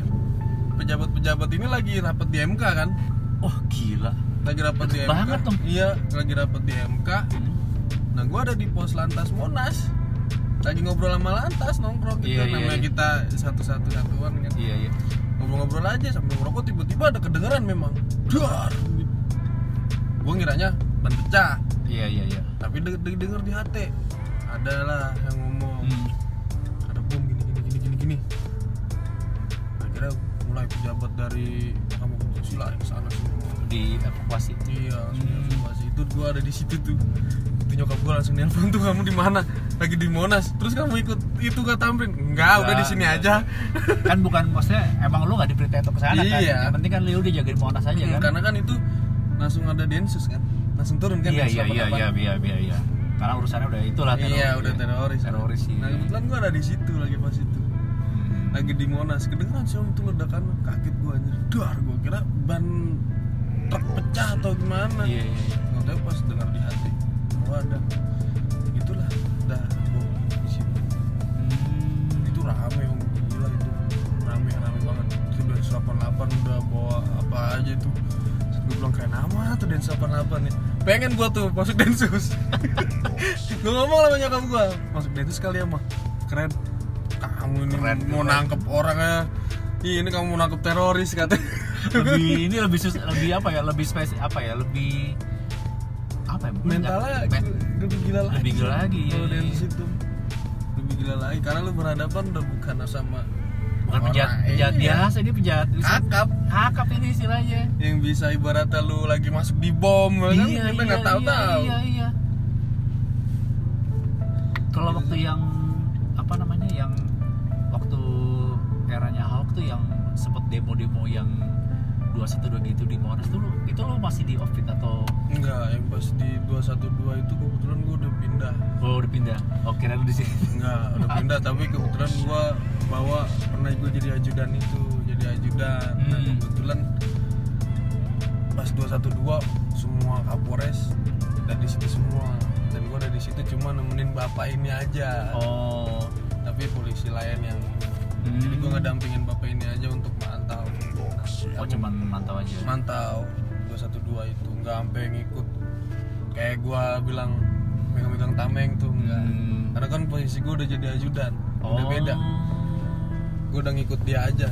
pejabat-pejabat ini lagi rapat di MK kan? oh gila Lagi rapat di MK. dong. Iya, lagi rapat di MK. Hmm. Nah, gua ada di pos lantas Monas. Lagi ngobrol sama lantas nongkrong gitu Iya, iya, namanya iya. kita satu-satu satuan kan. iya iya ngobrol-ngobrol aja sambil ngerokok tiba-tiba ada kedengeran memang dar gue ngiranya ban pecah iya iya iya tapi de- de- denger di HT ada lah yang ngomong mulai pejabat dari Konstitusi lari ke sana semua. Di evakuasi? Iya Hmm. dievakuasi. itu gue ada di situ tuh. Itu nyokap gue langsung nelpon tuh kamu di mana? Lagi di Monas. Terus kamu ikut itu ke Tamrin? Enggak udah di sini aja. Kan bukan maksudnya emang lu nggak diperintah untuk ke sana kan? Iya. yang penting kan lu udah jagain monas aja kan? karena kan itu langsung ada densus kan? Langsung turun kan iya iya iya 88. iya iya iya iya. Karena urusannya udah itulah teroris iya udah teroris. Teroris nah kebetulan gua ada di situ lagi pas itu. Lagi di Monas kedengeran sih om itu ledakan kaget gua anjir. Dar gua kira ban truk pecah atau gimana. Iya iya iya. tahu pas dengar di hati oh ada. Itulah udah bom di situ. Hmm. itu rame om. Gila itu. Rame rame banget. Itu Densus 88 udah bawa apa aja itu. Gue bilang kayak nama tuh Densus 88 nih pengen gua tuh masuk Densus. Gue ngomong lah banyak kamu gua masuk Densus kali ya mah. Keren kamu ini Keren, mau keren. nangkep orang ya? Ih, ini kamu mau nangkep teroris katanya. Lebih ini lebih sus lebih apa ya? Lebih spes apa ya? Lebih apa ya? Mentalnya Men- lebih gila lagi. lebih gila lagi, kalau iya, iya. Densus itu lebih gila lagi karena lu berhadapan udah bukan sama bukan penjahat penjahat Iya. biasa ini penjahat kakap. Hakap ini istilahnya. Yang bisa ibaratnya lu lagi masuk di bom ya kan? Iya, kita nggak iya, tahu tahu iya, iya, iya. kalau waktu yang eranya Ahok tuh yang sempet demo-demo yang dua satu dua gitu di Monas tuh lu itu lu masih di off atau? Enggak yang pas di 212 itu kebetulan gua udah pindah. Oh udah pindah? Oh kira lu di sini. Enggak udah pindah tapi kebetulan gua bawa pernah gua jadi ajudan itu jadi ajudan. Nah Hmm. kebetulan pas 212 semua kapolres ada di situ semua. Dan gua ada di situ cuma nemenin bapak ini aja. Oh. Tapi polisi lain yang Hmm. jadi gua ngedampingin bapak ini aja untuk mantau. Oh cuman mantau aja mantau. 212 itu nggak sampai ngikut. Kayak gua bilang megang-megang tameng tuh enggak Hmm. karena kan posisi gua udah jadi ajudan udah Oh. beda. Gua udah ngikut dia aja.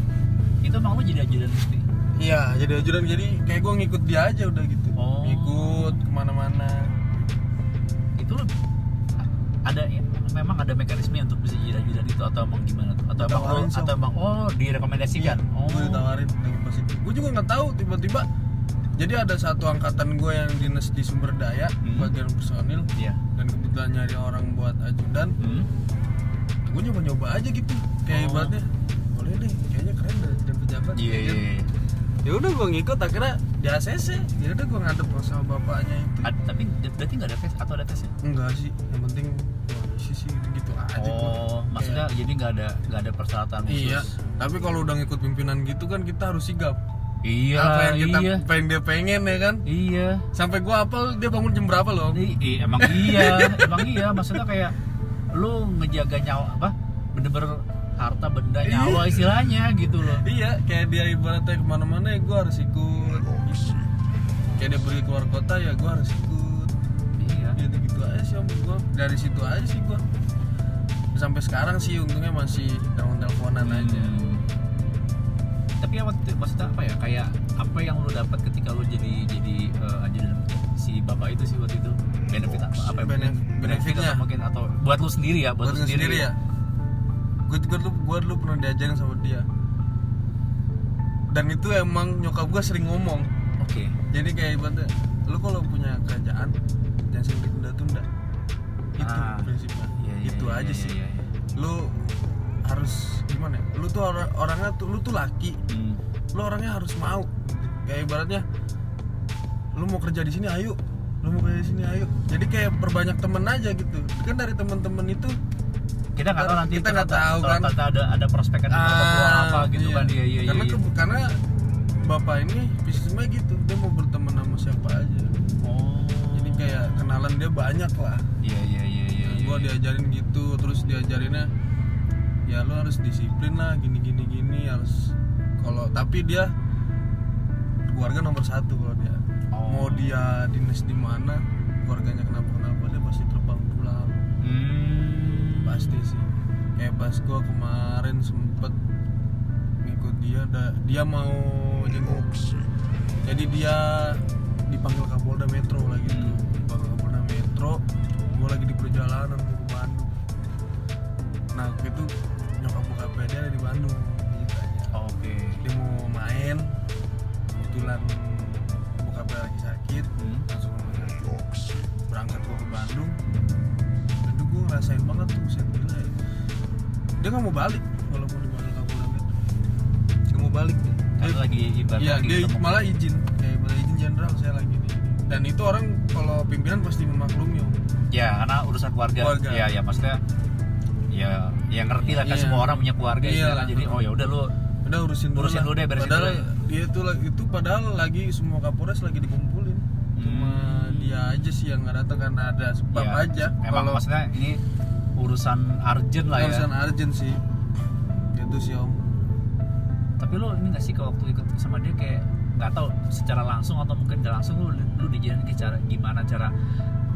Itu emang jadi ajudan mesti iya jadi ajudan. Jadi kayak gua ngikut dia aja udah gitu. Oh. ngikut ke mana-mana. Itu ada ya memang ada mekanisme untuk bisa jiran-jiran itu atau emang gimana tuh? Atau emang lo, sih, atau emang oh direkomendasikan? oh. gue Iya, ditawarin lagi pas itu gue juga nggak tahu tiba-tiba jadi ada satu angkatan gue yang dinas di sumber daya Hmm. bagian personil Iya. dan kebetulan nyari orang buat ajudan Hmm. gue nyoba-nyoba aja gitu kayak Oh. ibaratnya boleh deh kayaknya keren deh dan pejabat Iya, iya, iya. ya udah gue ngikut akhirnya di ACC ya udah gue ngadep sama bapaknya itu Ad- tapi berarti nggak ada tes atau ada tesnya? enggak sih yang penting sih gitu aja gua. Oh, maksudnya Kayak- jadi nggak ada nggak ada persyaratan khusus? iya tapi kalau udah ngikut pimpinan gitu kan kita harus sigap Iya, apa yang kita iya. pengen dia pengen ya kan Iya. sampai gua apal dia bangun jam berapa loh I- i- emang iya, emang iya. Maksudnya kayak lu ngejaga nyawa apa? Bener-bener harta benda Iya. nyawa istilahnya gitu loh. iya kayak dia ibaratnya ke mana-mana ya gua harus ikut gitu. kayak dia pergi keluar kota ya gua harus ikut Iya. Gitu gitu aja sih om gua dari situ aja sih gua sampai sekarang sih untungnya masih telepon teleponan aja Hmm. Tapi apa maksudnya apa ya? Kayak apa yang lu dapat ketika lu jadi jadi eh, ajudan si bapak itu sih waktu itu benefit apa? Apa ya? Benef- benefit benefitnya. atau mungkin atau buat lu sendiri ya, buat, buat lu lu sendiri ya gue juga dulu gue dulu pernah diajarin sama dia dan itu emang nyokap gue sering ngomong Oke. jadi kayak ibaratnya lu kalau punya kerjaan jangan ditunda-tunda itu Ah, prinsipnya Iya, iya, itu iya, aja iya, sih iya, iya. lu harus gimana ya? lu tuh orang orangnya tuh lu tuh laki Hmm. lu orangnya harus mau kayak ibaratnya lu mau kerja di sini ayo lu mau kerja di sini ayo jadi kayak perbanyak temen aja gitu kan dari temen-temen itu Kita nggak tahu nanti Kita nggak tahu, kan. ternyata ada ada atau peluang apa gitu iya. kan dia iya iya. karena iya. ke- karena bapak ini bisnisnya gitu dia mau berteman sama siapa aja kayak kenalan dia banyak lah Iya iya iya iya. iya, gua iya. diajarin gitu terus diajarinnya ya lu harus disiplin lah gini gini gini harus kalau tapi dia keluarga nomor satu kalau dia Oh. mau dia dinas di mana keluarganya kenapa kenapa dia pasti terbang pulang Hmm. pasti sih kayak pas gua kemarin sempet ngikut dia da- dia mau jenguk jadi dia dipanggil Kapolda Metro Hmm. dipanggil Kapolda Metro gua lagi di perjalanan mau ke Bandung. Nah waktu itu nyokap bokapnya dia ada di Bandung ceritanya. Oke. dia mau main kebetulan bokapnya lagi sakit Hmm. langsung berangkat gua ke Bandung. Dan itu gua ngerasain banget tuh saya gila ya. Dia nggak mau balik walaupun dipanggil Kapolda Metro nggak mau balik dia lagi ibarat Iya, lagi dia malah izin. Kayak malah izin jenderal saya lagi nih. Dan itu orang kalau pimpinan pasti memaklumi om. Ya, karena urusan keluarga. Keluarga. Ya, ya maksudnya ya ya ngerti lah kan Iya. semua orang punya keluarga istilahnya. lah. Jadi oh ya udah lu Udah urusin dulu. Urusin dulu deh, beresin Padahal dulu. dia itu itu padahal lagi semua Kapolres lagi dikumpulin. Cuma Hmm. dia aja sih yang nggak datang karena ada sebab ya, aja. Emang Kalau maksudnya ini urusan urgent lah ya. urusan urgent sih. Itu sih om. Tapi lu ini gak sih kalau waktu ikut sama dia kayak nggak tahu secara langsung atau mungkin nggak langsung lu lu ke cara gimana cara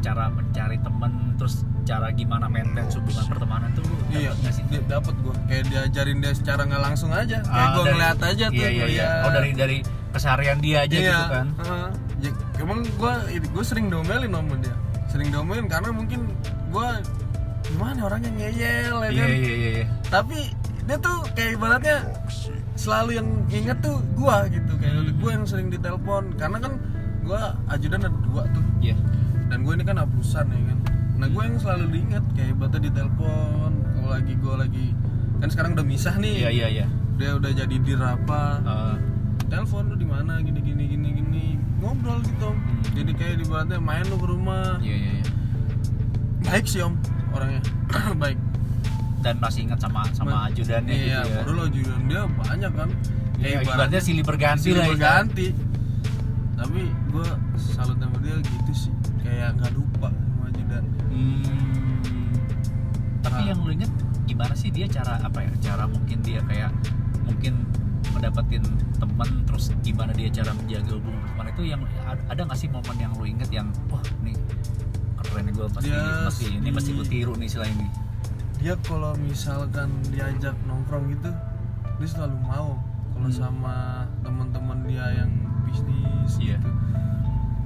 cara mencari temen terus cara gimana maintain hubungan pertemanan tuh lu Iya, dapet nggak sih? dia dapat gua. Kayak diajarin dia secara nggak langsung aja. Kayak Ah, gua dari- ngeliat aja tuh. Iya iya iya. Oh dari dari keseharian dia aja iya, gitu kan. heeh. Ya, emang gua gue sering domelin sama dia. Sering domelin karena mungkin gua gimana orangnya ngeyel ya Iya kan. iya iya. iya. Tapi dia tuh kayak ibaratnya selalu yang inget tuh gua gitu. Kayak Hmm. gua yang sering ditelepon. Karena kan gua ajudan ada dua tuh. Iya. dan gue ini kan abusan ya kan? Nah gue yang selalu diingat kayak ibaratnya ditelepon kalau lagi gue lagi kan sekarang udah misah nih. Iya iya iya. dia udah jadi dir apa. Eh, telepon lu di mana? Gini gini gini gini. Ngobrol gitu om. Hmm. jadi kayak ibaratnya main lu ke rumah. Iya iya iya. baik sih om orangnya. Baik Dan masih ingat sama sama ajudannya iya gitu ya. baru lo ajudan dia banyak kan Iya, ibaratnya silih berganti silih lah ya. berganti tapi gue salut sama dia gitu sih kayak nggak lupa sama ajudan Hmm. Tapi Ah. yang lu inget gimana sih dia cara apa ya? Cara mungkin dia kayak mungkin mendapatkan teman terus gimana dia cara menjaga hubungan teman itu yang ada- nggak sih momen yang lu inget yang wah nih keren gue pasti Dia pasti ini pasti gue tiru nih selain ini. Dia kalau misalkan diajak nongkrong gitu dia selalu mau kalau Hmm. sama teman-teman dia yang bisnis Iya. gitu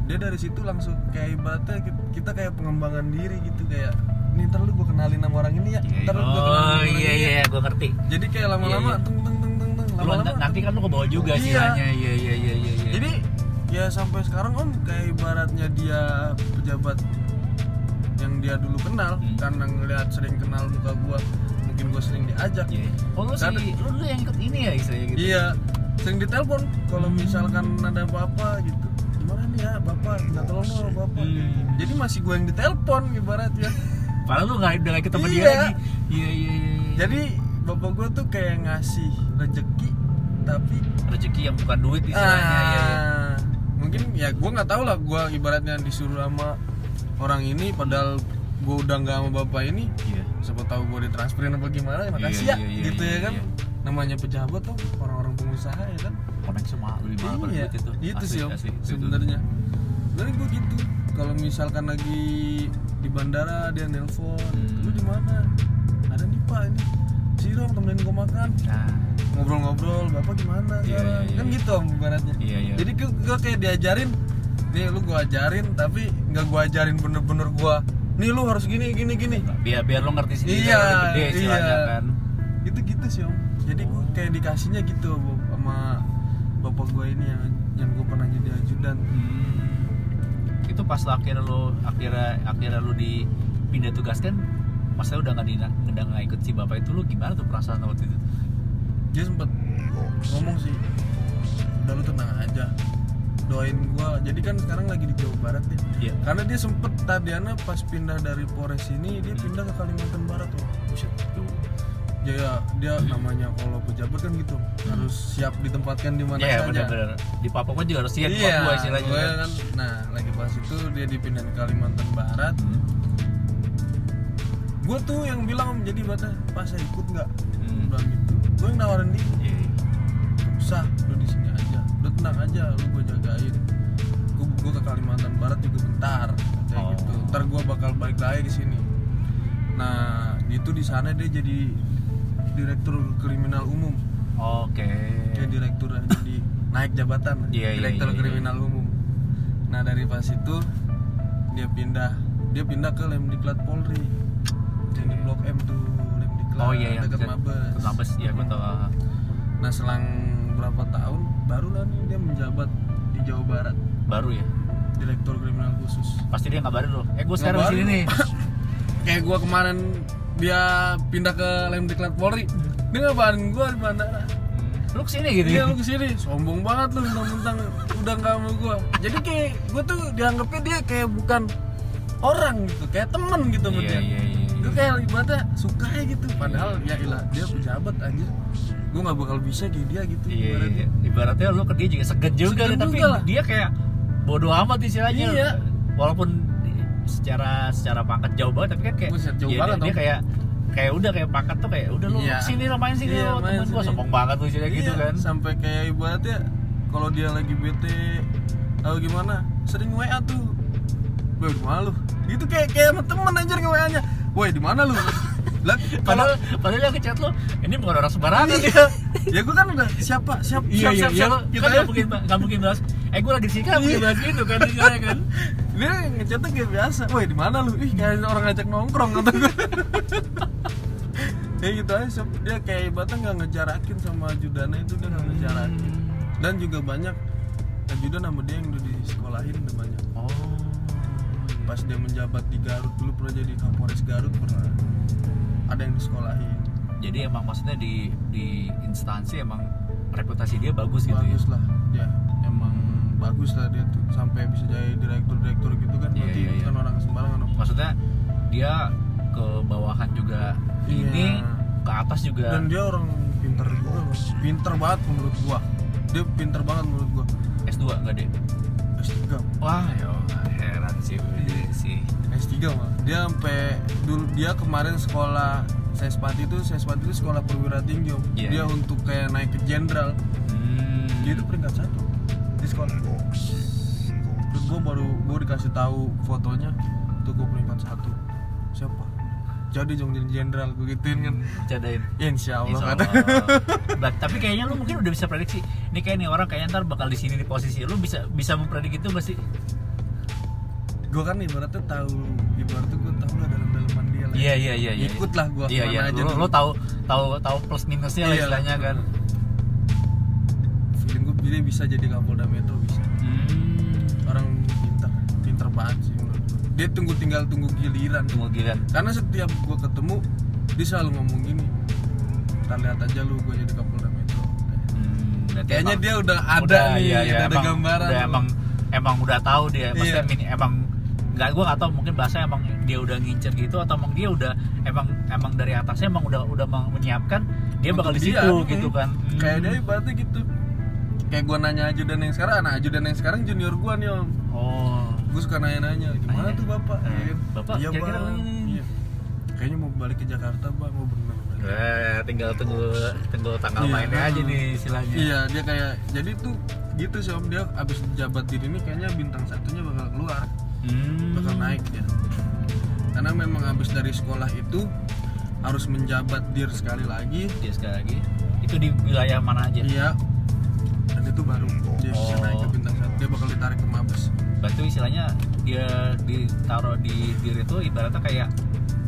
dia dari situ langsung kayak ibaratnya ki- kita kayak pengembangan diri gitu kayak nih ntar lu gue kenalin sama orang ini ya ntar lu gua kenalin sama oh orang iya ini ya." iya gue ngerti jadi kayak lama-lama Iya, iya. teng teng teng teng teng lama-lama nanti kan lu ke bawah juga Iya. istilahnya iya iya iya iya iya. jadi ya sampai sekarang om kayak ibaratnya dia pejabat yang dia dulu kenal Hmm. karena ngelihat sering kenal muka gua mungkin gua sering diajak Iya. oh lu sih lu, lu yang ikut ini ya istilahnya gitu iya sering ditelepon kalau misalkan ada apa-apa gitu gimana nih ya bapak minta tolong dong bapak Hmm. jadi masih gua yang ditelepon ibaratnya padahal lu nggak udah lagi ketemu dia Iya. lagi iya iya iya iya. jadi bapak gua tuh kayak ngasih rezeki tapi rezeki yang bukan duit istilahnya ah, iya, iya. mungkin ya gua nggak tahu lah gua ibaratnya disuruh sama orang ini padahal gua udah nggak sama bapak ini iya. siapa tahu gue ditransferin apa gimana ya makasih Iya, ya iya, iya, gitu iya, ya kan. iya. namanya pejabat tuh orang-orang pengusaha ya kan. Connect semua pada iya duit itu. itu sih sebenarnya. Dari gue gitu. Kalau misalkan lagi di bandara dia nelpon Hmm. lu di mana? Ada nih pak ini. Si dong temenin gue makan. Nah. Ngobrol-ngobrol bapak gimana Iya, sekarang? iya, kan iya. gitu om ibaratnya. Iya iya. Jadi gue kayak diajarin nih lu gue ajarin tapi nggak gue ajarin bener-bener gue nih lu harus gini gini gini. Biar biar lu ngerti sendiri Iya, udah gede iya. kan. Itu gitu sih om. Jadi gue kayak dikasihnya gitu sama bapak gue ini yang yang gue pernah jadi ajudan. Hmm. itu pas akhirnya lo akhirnya akhirnya lo dipindah tugaskan masa udah nggak di udah nggak ikut si bapak itu lo gimana tuh perasaan waktu itu? Dia sempet ngomong sih udah lu tenang aja doain gue jadi kan sekarang lagi di Jawa Barat ya. Iya. Karena dia sempet tadiana pas pindah dari Polres ini dia pindah ke Kalimantan Barat tuh. Buset tuh ya ya, dia namanya kalau pejabat kan gitu. Harus siap ditempatkan di mana Iya saja. di Papua juga harus siap iya Papua istilahnya. gue kan. nah lagi pas itu dia dipindah ke Kalimantan Barat. Hmm. gue tuh yang bilang jadi bata pas saya ikut nggak? Hmm. bilang gitu. Gue yang nawarin dia. Iya, iya. usah lu di sini tenang aja lu gue jagain. Gue gue ke Kalimantan Barat juga bentar kayak Oh. gitu. Ntar gue bakal balik lagi ke sini. Nah itu di sana dia jadi direktur kriminal umum. Oke. dia direktur jadi naik jabatan. Iya, iya, direktur iya, iya. kriminal umum. Nah dari pas itu dia pindah. Dia pindah ke Lemdiklat Polri. Yang di Blok M tuh Lemdiklat Oh iya yang dekat Mabes. Mabes iya gue tau. nah selang berapa tahun barulah nih dia menjabat di Jawa Barat Baru ya. direktur kriminal khusus Pasti dia ngabarin lo. Eh gue sekarang di sini nih. kayak gua kemarin dia pindah ke Lemdiklat Polri dia ngabarin gua di bandara Lu ke sini gitu Iya ya? lu ke sini, sombong banget lu mentang-mentang udah nggak sama gua. Jadi kayak gua tuh dianggapnya dia kayak bukan orang gitu, kayak temen gitu sama Iya dia. iya iya. Gue kayak ibaratnya suka gitu, padahal ya ilah dia pejabat aja. Gue nggak bakal bisa kayak dia gitu. Iya, ibaratnya. iya. ibaratnya lu ke dia juga segan juga Segan nih, tapi juga lah. dia kayak bodoh amat istilahnya. Iya. Walaupun secara secara pangkat jauh banget tapi kan kayak Buset, jauh ya, banget, dia, dia kayak kayak udah kayak pangkat tuh kayak udah lu Iya. sini lo main sini Iya, lo temen sini. sombong banget tuh gitu Iya, kan. Sampai kayak ibaratnya kalau dia lagi bete atau gimana, sering WA tuh. Woi, di mana lu? Gitu kayak kayak sama temen aja nge-WA-nya. Woi, di mana lu? Lah, Padahal padahal yang ngechat lo ini bukan orang sembarangan Iya. dia. ya gue kan udah siapa siap Iya siap iya siap, iya siap. Gitu kan nggak mungkin nggak mungkin bahas. Eh gue lagi di sini kan mungkin Iya. bahas gitu kan kan. dia ngechatnya kayak biasa woi di mana lu ih kayak orang ngajak nongkrong kata gue ya gitu aja dia kayak ibaratnya nggak ngejarakin sama ajudannya itu dia nggak ngejarakin dan juga banyak ajudan sama dia yang udah disekolahin udah banyak Oh. pas dia menjabat di Garut dulu pernah jadi Kapolres Garut pernah ada yang disekolahin Jadi emang maksudnya di di instansi emang reputasi dia bagus gitu bagus ya. lah dia emang bagus lah dia tuh sampai bisa jadi direktur direktur gitu kan Iya, berarti iya, iya. bukan orang sembarangan. Maksudnya dia ke bawahan juga Iya. ini ke atas juga dan dia orang pinter juga loh pinter banget menurut gua dia pinter banget menurut gua S2 enggak deh. S3 Wah, ya heran sih Iya. sih. S3 mah dia sampai dulu dia kemarin sekolah Sespati itu Sespati itu sekolah perwira tinggi Iya, dia iya. untuk kayak naik ke jenderal Hmm. dia itu peringkat satu di sekolah terus gua baru gua dikasih tahu fotonya tuh gua peringkat satu siapa jadi jong jadi jenderal gue gituin kan Cadain. ya, insya Allah, Insya. Allah. But, tapi kayaknya lu mungkin udah bisa prediksi. Ini kayak nih orang kayaknya ntar bakal di sini di posisi lu bisa bisa memprediksi itu pasti. Gue kan ibaratnya tahu ibaratnya gue tahu lah dalam dalaman dia lah Iya iya iya iya. ikut lah gue Iya iya. aja Lo, lo tahu tahu tahu plus minusnya lah Iya istilahnya kan. feeling gue dia bisa jadi kapolda metro bisa Hmm. orang pintar pintar banget sih menurut gue. dia tunggu tinggal tunggu giliran Tunggu giliran. karena setiap gue ketemu dia selalu ngomong gini kita lihat aja lu gue jadi kapolda metro Hmm, kayaknya emang- dia udah ada udah, nih iya, iya, udah ada emang, gambaran udah emang emang udah tahu dia maksudnya Iya. mini- emang nggak gue nggak tahu mungkin bahasa emang dia udah ngincer gitu atau emang dia udah emang emang dari atasnya emang udah udah menyiapkan dia bakal di Untuk situ dia, gitu hmm. kan Hmm. kayak dia ibaratnya gitu kayak gue nanya ajudan yang sekarang anak ajudan yang sekarang junior gue nih om oh gue suka nanya-nanya gimana Nanya. tuh bapak Eh, Iya kan? Bapak, iya kira-kira bang iya. kayaknya mau balik ke Jakarta bang mau bener Eh, tinggal tunggu tunggu tanggal Iya. mainnya aja nih istilahnya iya dia kayak jadi tuh gitu sih om dia abis jabat diri ini kayaknya bintang satunya bakal keluar Hmm. bakal naik dia karena memang habis dari sekolah itu harus menjabat dir sekali lagi. Dia sekali lagi. Itu di wilayah mana aja? Iya. Dan itu baru. Dia Oh. naik ke bintang satu. Dia bakal ditarik ke mabes. Berarti istilahnya dia ditaruh di diri itu ibaratnya kayak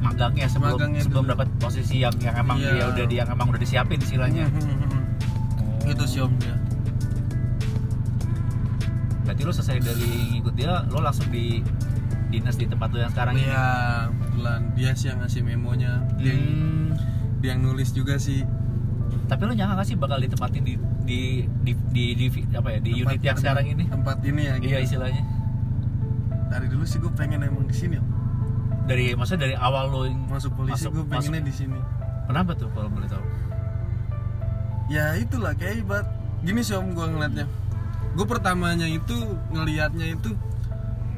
magangnya sebelum Magangnya sebelum dapat posisi yang yang emang Iya. dia udah yang emang udah disiapin istilahnya. Hmm, itu sih om dia berarti lo selesai dari ngikut dia lo langsung di dinas di tempat lo yang sekarang ini? Iya kebetulan. Dia sih yang ngasih memonya. Dia, yang- Hmm, dia yang nulis juga sih. Tapi lo nyangka gak sih bakal ditempatin di di di di, di- apa ya di unit Tempat- yang sekarang ini? Tempat ini ya gitu. iya istilahnya. Dari dulu sih gue pengen emang di sini dari maksudnya dari awal lo yang masuk polisi Masuk- gue pengennya di sini. Kenapa tuh kalau boleh tahu? Ya itulah kayak ibarat. Gini sih om gue ngeliatnya gue pertamanya itu ngelihatnya itu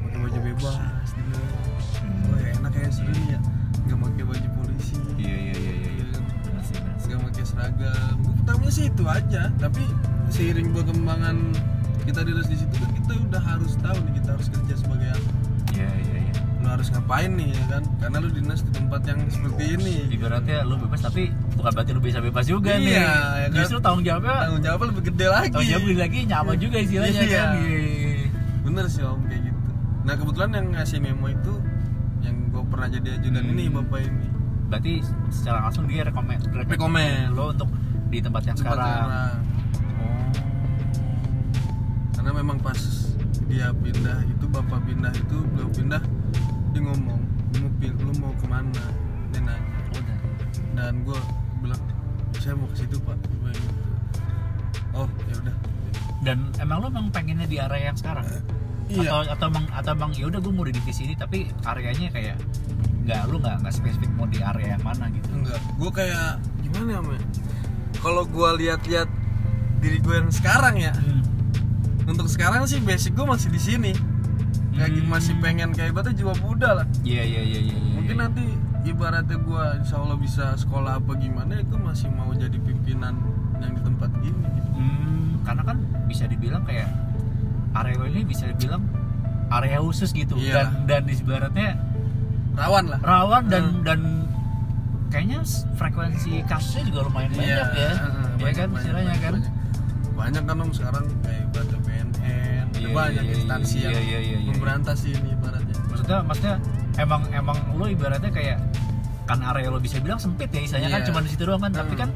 pakai baju bebas Hmm. oh ya enak kayak seru ya. Nggak pakai baju polisi. Iya iya iya iya sih. nggak pakai seragam. Gue pertamanya sih itu aja tapi seiring perkembangan kita di di situ kan kita udah harus tahu nih kita harus kerja sebagai apa. Iya iya lu harus ngapain nih ya kan karena lu dinas di tempat yang seperti ini ibaratnya lu bebas tapi bukan berarti lu bisa bebas juga Iya, nih ya kan? justru tanggung jawabnya tanggung jawabnya lebih gede lagi tanggung jawab lagi nyaman juga istilahnya Iya. kan Iya. bener sih om kayak gitu nah kebetulan yang ngasih memo itu yang gue pernah jadi ajudan Hmm. ini bapak ini berarti secara langsung dia rekomen Rekomen. lo untuk di tempat yang Tempat sekarang orang. oh karena memang pas dia pindah itu bapak pindah itu beliau pindah dia ngomong lu mau pil- lu mau ke mana? Dia nanya udah dan gue bilang saya mau ke situ pak. Gitu. oh ya udah. Dan emang lo emang pengennya di area yang sekarang? Iya. Atau atau emang atau emang ya udah gue mau di divisi ini tapi areanya kayak nggak lu nggak nggak spesifik mau di area yang mana gitu? Enggak. Gue kayak gimana ya kalau gue lihat-lihat diri gue yang sekarang ya Hmm. untuk sekarang sih basic gue masih di sini kayak Hmm. masih pengen kayak ibaratnya jiwa muda lah iya iya iya iya iya. mungkin nanti ibaratnya gue insya Allah bisa sekolah apa gimana itu masih mau jadi pimpinan yang di tempat gini gitu. Hmm, karena kan bisa dibilang kayak area ini bisa dibilang area khusus gitu Iya. dan dan di ibaratnya rawan lah rawan dan Hmm. dan kayaknya frekuensi kasusnya juga lumayan banyak ya heeh, ya banyak, kan banyak, istilahnya banyak, kan banyak. banyak kan om sekarang kayak ibaratnya BNN Iya, banyak iya, instansi iya, yang iya, iya, iya. memberantas ini ibaratnya maksudnya maksudnya emang emang lo ibaratnya kayak kan area lo bisa bilang sempit ya istilahnya kan Iya. cuma di situ doang kan tapi Hmm. kan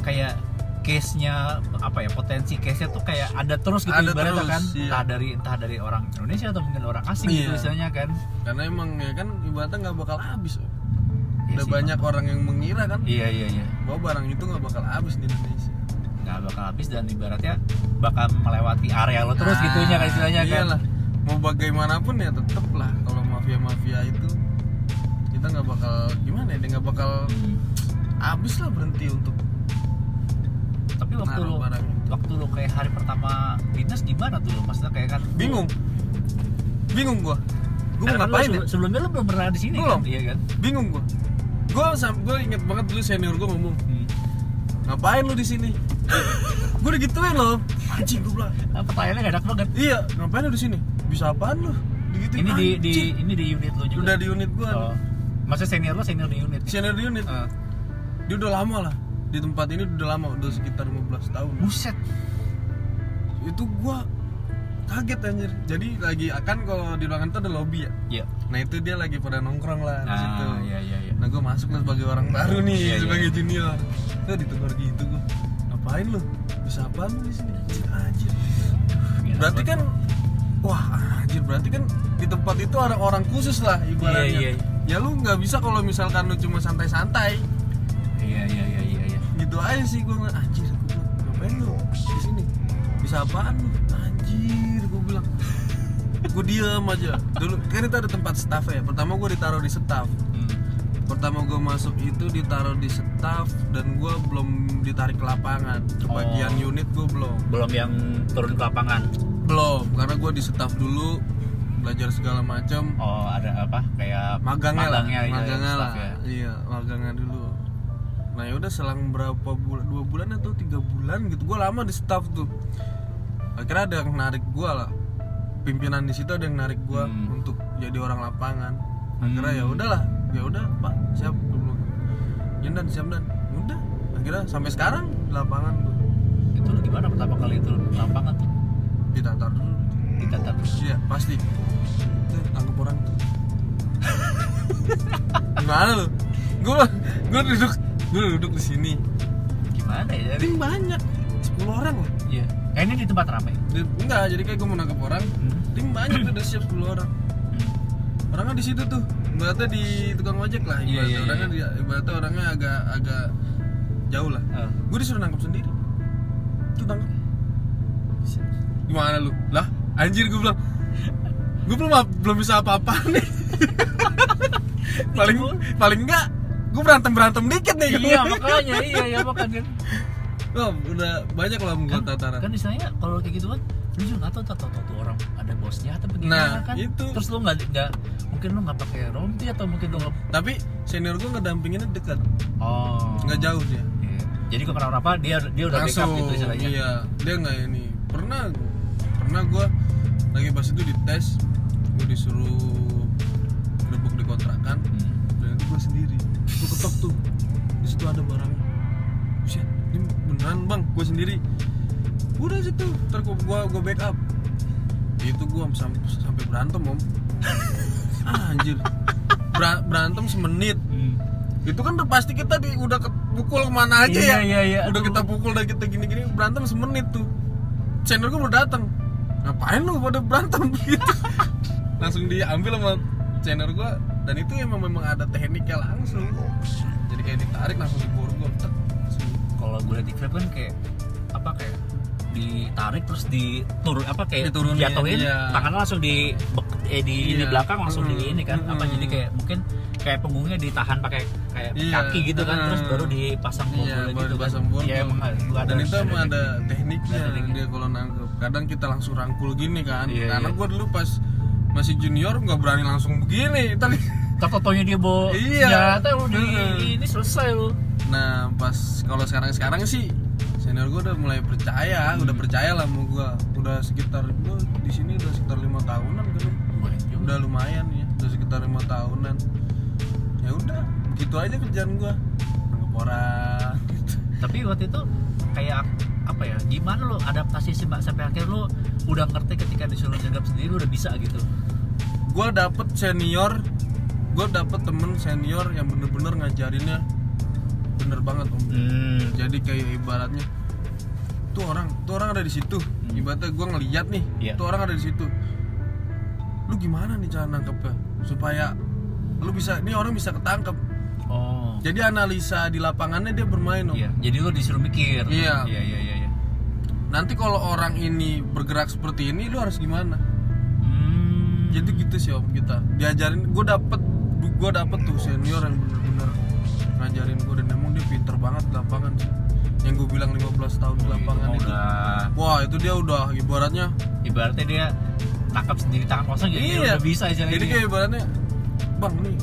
kayak case-nya apa ya potensi case-nya tuh kayak ada terus gitu Ada ibaratnya terus, kan iya. entah dari entah dari orang Indonesia atau mungkin orang asing gitu Iya. istilahnya kan karena emang ya kan ibaratnya nggak bakal habis Om. Iya udah sih, banyak orang yang mengira kan iya iya iya bahwa barang itu nggak bakal habis di Indonesia nggak bakal habis dan ibaratnya bakal melewati area lo terus Nah, gitunya kan istilahnya kan iyalah. mau bagaimanapun ya tetep lah kalau mafia mafia itu kita nggak bakal gimana ya nggak bakal Hmm. habis lah berhenti untuk tapi waktu lo barang itu. waktu lo kayak hari pertama dinas gimana tuh lo maksudnya kayak kan bingung bingung gua gua Karena mau kan lo ngapain ya sebelum- sebelumnya lo belum pernah di sini Belum. kan iya kan bingung gua gua sam gua inget banget dulu senior gua ngomong Hmm. ngapain lu di sini gua digituin loh. Anjing gua bilang. Nah, pertanyaannya gak enak banget. Iya ngapain di sini? Bisa apaan lu? Digituin ini di di anjing. ini di unit lo juga. Udah di unit gua. Oh. maksudnya senior lo senior di unit? Senior di unit. Ah. dia udah lama lah. Di tempat ini udah lama udah sekitar 15 tahun. Buset. Itu gua kaget anjir. Jadi lagi akan kalau di ruangan itu ada lobby ya? Iya. nah itu dia lagi pada nongkrong lah di situ. Ah, iya iya iya. nah gue masuk lah sebagai orang baru nih Iya, iya. sebagai junior. Tuh ditegur gitu gue ngapain lu? Bisa apaan lu di sini? Anjir. Berarti kan wah anjir. Berarti kan di tempat itu ada orang khusus lah ibaratnya. Iya, iya. ya lu nggak bisa kalau misalkan lu cuma santai-santai. Iya iya iya iya iya. gitu aja sih gue anjir gue ngapain lu di sini? Bisa apaan lu? Anjir gue bilang. Gue diem aja. Dulu kan itu ada tempat staff ya. Pertama gue ditaruh di staff. Pertama gue masuk itu ditaruh di staff dan gue belum ditarik ke lapangan ke Oh. bagian unit gue belum Belum yang turun ke lapangan. belum karena gue di staff dulu belajar segala macam Oh, ada apa? Kayak magangnya, lah magangnya, iya, magangnya lah ya. iya magangnya dulu nah yaudah selang berapa bulan dua bulan atau tiga bulan gitu gue lama di staff tuh akhirnya ada yang narik gue lah pimpinan di situ ada yang narik gue Hmm. untuk jadi orang lapangan akhirnya Hmm. ya udahlah ya udah pak siap bilang ya dan siap dan udah akhirnya sampai sekarang di lapangan gue Itu lu gimana pertama kali itu lapangan tuh? ditatar dulu Ditatar terus. iya pasti tuh tangkap orang tuh gimana lu gue gue duduk gue duduk di sini Gimana ya? Tim banyak 10 orang loh iya. Eh, ini di tempat ramai. Enggak jadi kayak gue mau nangkep orang Hmm. tim banyak tuh udah siap 10 orang Hmm. orangnya di situ tuh ibaratnya di tukang ojek lah Iya, ibaratnya iya, iya. orangnya dia ibaratnya orangnya agak agak jauh lah. Ah. gue disuruh nangkep sendiri. Tuh tangkap gimana lu? Lah anjir gue bilang gue belum belum bisa apa-apa nih. Paling paling enggak gue berantem berantem dikit nih. Iya makanya iya iya makanya. Oh, udah banyak lah membuat tataran. kan istilahnya kalau kayak gitu kan lu juga nggak tahu tahu tahu tuh orang ada bosnya atau bagaimana Nah, kan? itu. terus lu nggak nggak mungkin lu nggak pakai rompi atau mungkin lu nggak tapi senior gue ngedampinginnya dekat. Oh. Nggak jauh dia. Iya. jadi kalau apa? Dia dia udah backup gitu istilahnya? Iya. Dia nggak ini. Pernah pernah gue lagi pas itu dites. Gue disuruh grebek di kontrakan. Hmm. dan itu gue sendiri. Gue ketok tuh. Di situ ada barangnya. Buset, ini beneran bang. Gue sendiri udah situ ntar gua, gua backup. Itu gue sampai sampai berantem om. Ah, anjir. Ber- berantem semenit. Hmm. itu kan udah pasti kita di, udah kepukul ke mana aja Iya, ya. iya, iya. udah Aduh. kita pukul dan kita gini-gini berantem semenit tuh. Senior gue udah datang ngapain lu pada berantem gitu? Langsung diambil sama senior gue dan itu emang memang ada tekniknya langsung. Jadi kayak ditarik langsung langsung. kalau gue liat di kan kayak apa kayak ditarik terus diturun apa kayak Diturunin, jatuhin iya. tangannya langsung di eh, di, di Iya. belakang langsung di ini kan apa jadi kayak mungkin kayak punggungnya ditahan pakai kayak Iya. kaki gitu kan terus baru dipasang Iya, borgolnya baru gitu kan dipasang borgol. Iya, emang ada, dan itu emang ada tekniknya tekniknya. dia kalau nangkep kadang kita langsung rangkul gini kan Iya, karena iya. gue dulu pas masih junior nggak berani langsung begini tapi Katotonya dia bawa Iya. senjata lu di ini selesai lu Nah pas kalau sekarang sekarang sih senior gue udah mulai percaya, Hmm. udah percaya lah sama gue. Udah sekitar gue di sini udah sekitar lima tahunan kan, juga. udah lumayan ya, udah sekitar lima tahunan. Ya udah, begitu aja kerjaan gue, nangkep orang. Gitu. tapi waktu itu kayak apa ya gimana lo adaptasi sih mbak sampai akhir lo udah ngerti ketika disuruh sergap sendiri lo udah bisa gitu Gue dapet senior, gue dapet temen senior yang bener-bener ngajarinnya bener banget om. hmm. Jadi kayak ibaratnya tuh orang, tuh orang ada di situ. Ibaratnya gue ngeliat nih, tuh orang ada di situ. Lu gimana nih cara nangkepnya supaya lu bisa, ini orang bisa ketangkep. oh Jadi analisa di lapangannya dia bermain om. iya jadi lo disuruh mikir Iya. iya iya iya, iya. Nanti kalau orang ini bergerak seperti ini, lu harus gimana? Hmm. Jadi gitu sih om kita diajarin. Gue dapet, gue dapet tuh senior yang bener-bener ngajarin gue dan emang dia pinter banget di lapangan sih. Yang gue bilang 15 tahun di Oh, lapangan itu. itu. udah Wah itu dia udah ibaratnya ibaratnya dia tangkap sendiri tangan kosong jadi dia Iya. udah bisa aja jadi kayak ibaratnya bang nih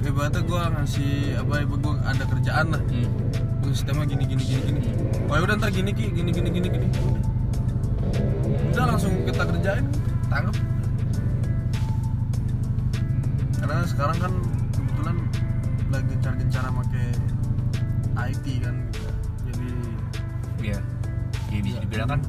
ibaratnya gue ngasih apa ya gue ada kerjaan lah. Hmm. Sistemnya gini gini gini gini. Oh ya udah ntar gini ki gini gini gini gini. Udah langsung kita kerjain tangkap karena sekarang kan kebetulan lagi gencar-gencar pakai IT kan jadi Iya. Ya bisa dibilang kan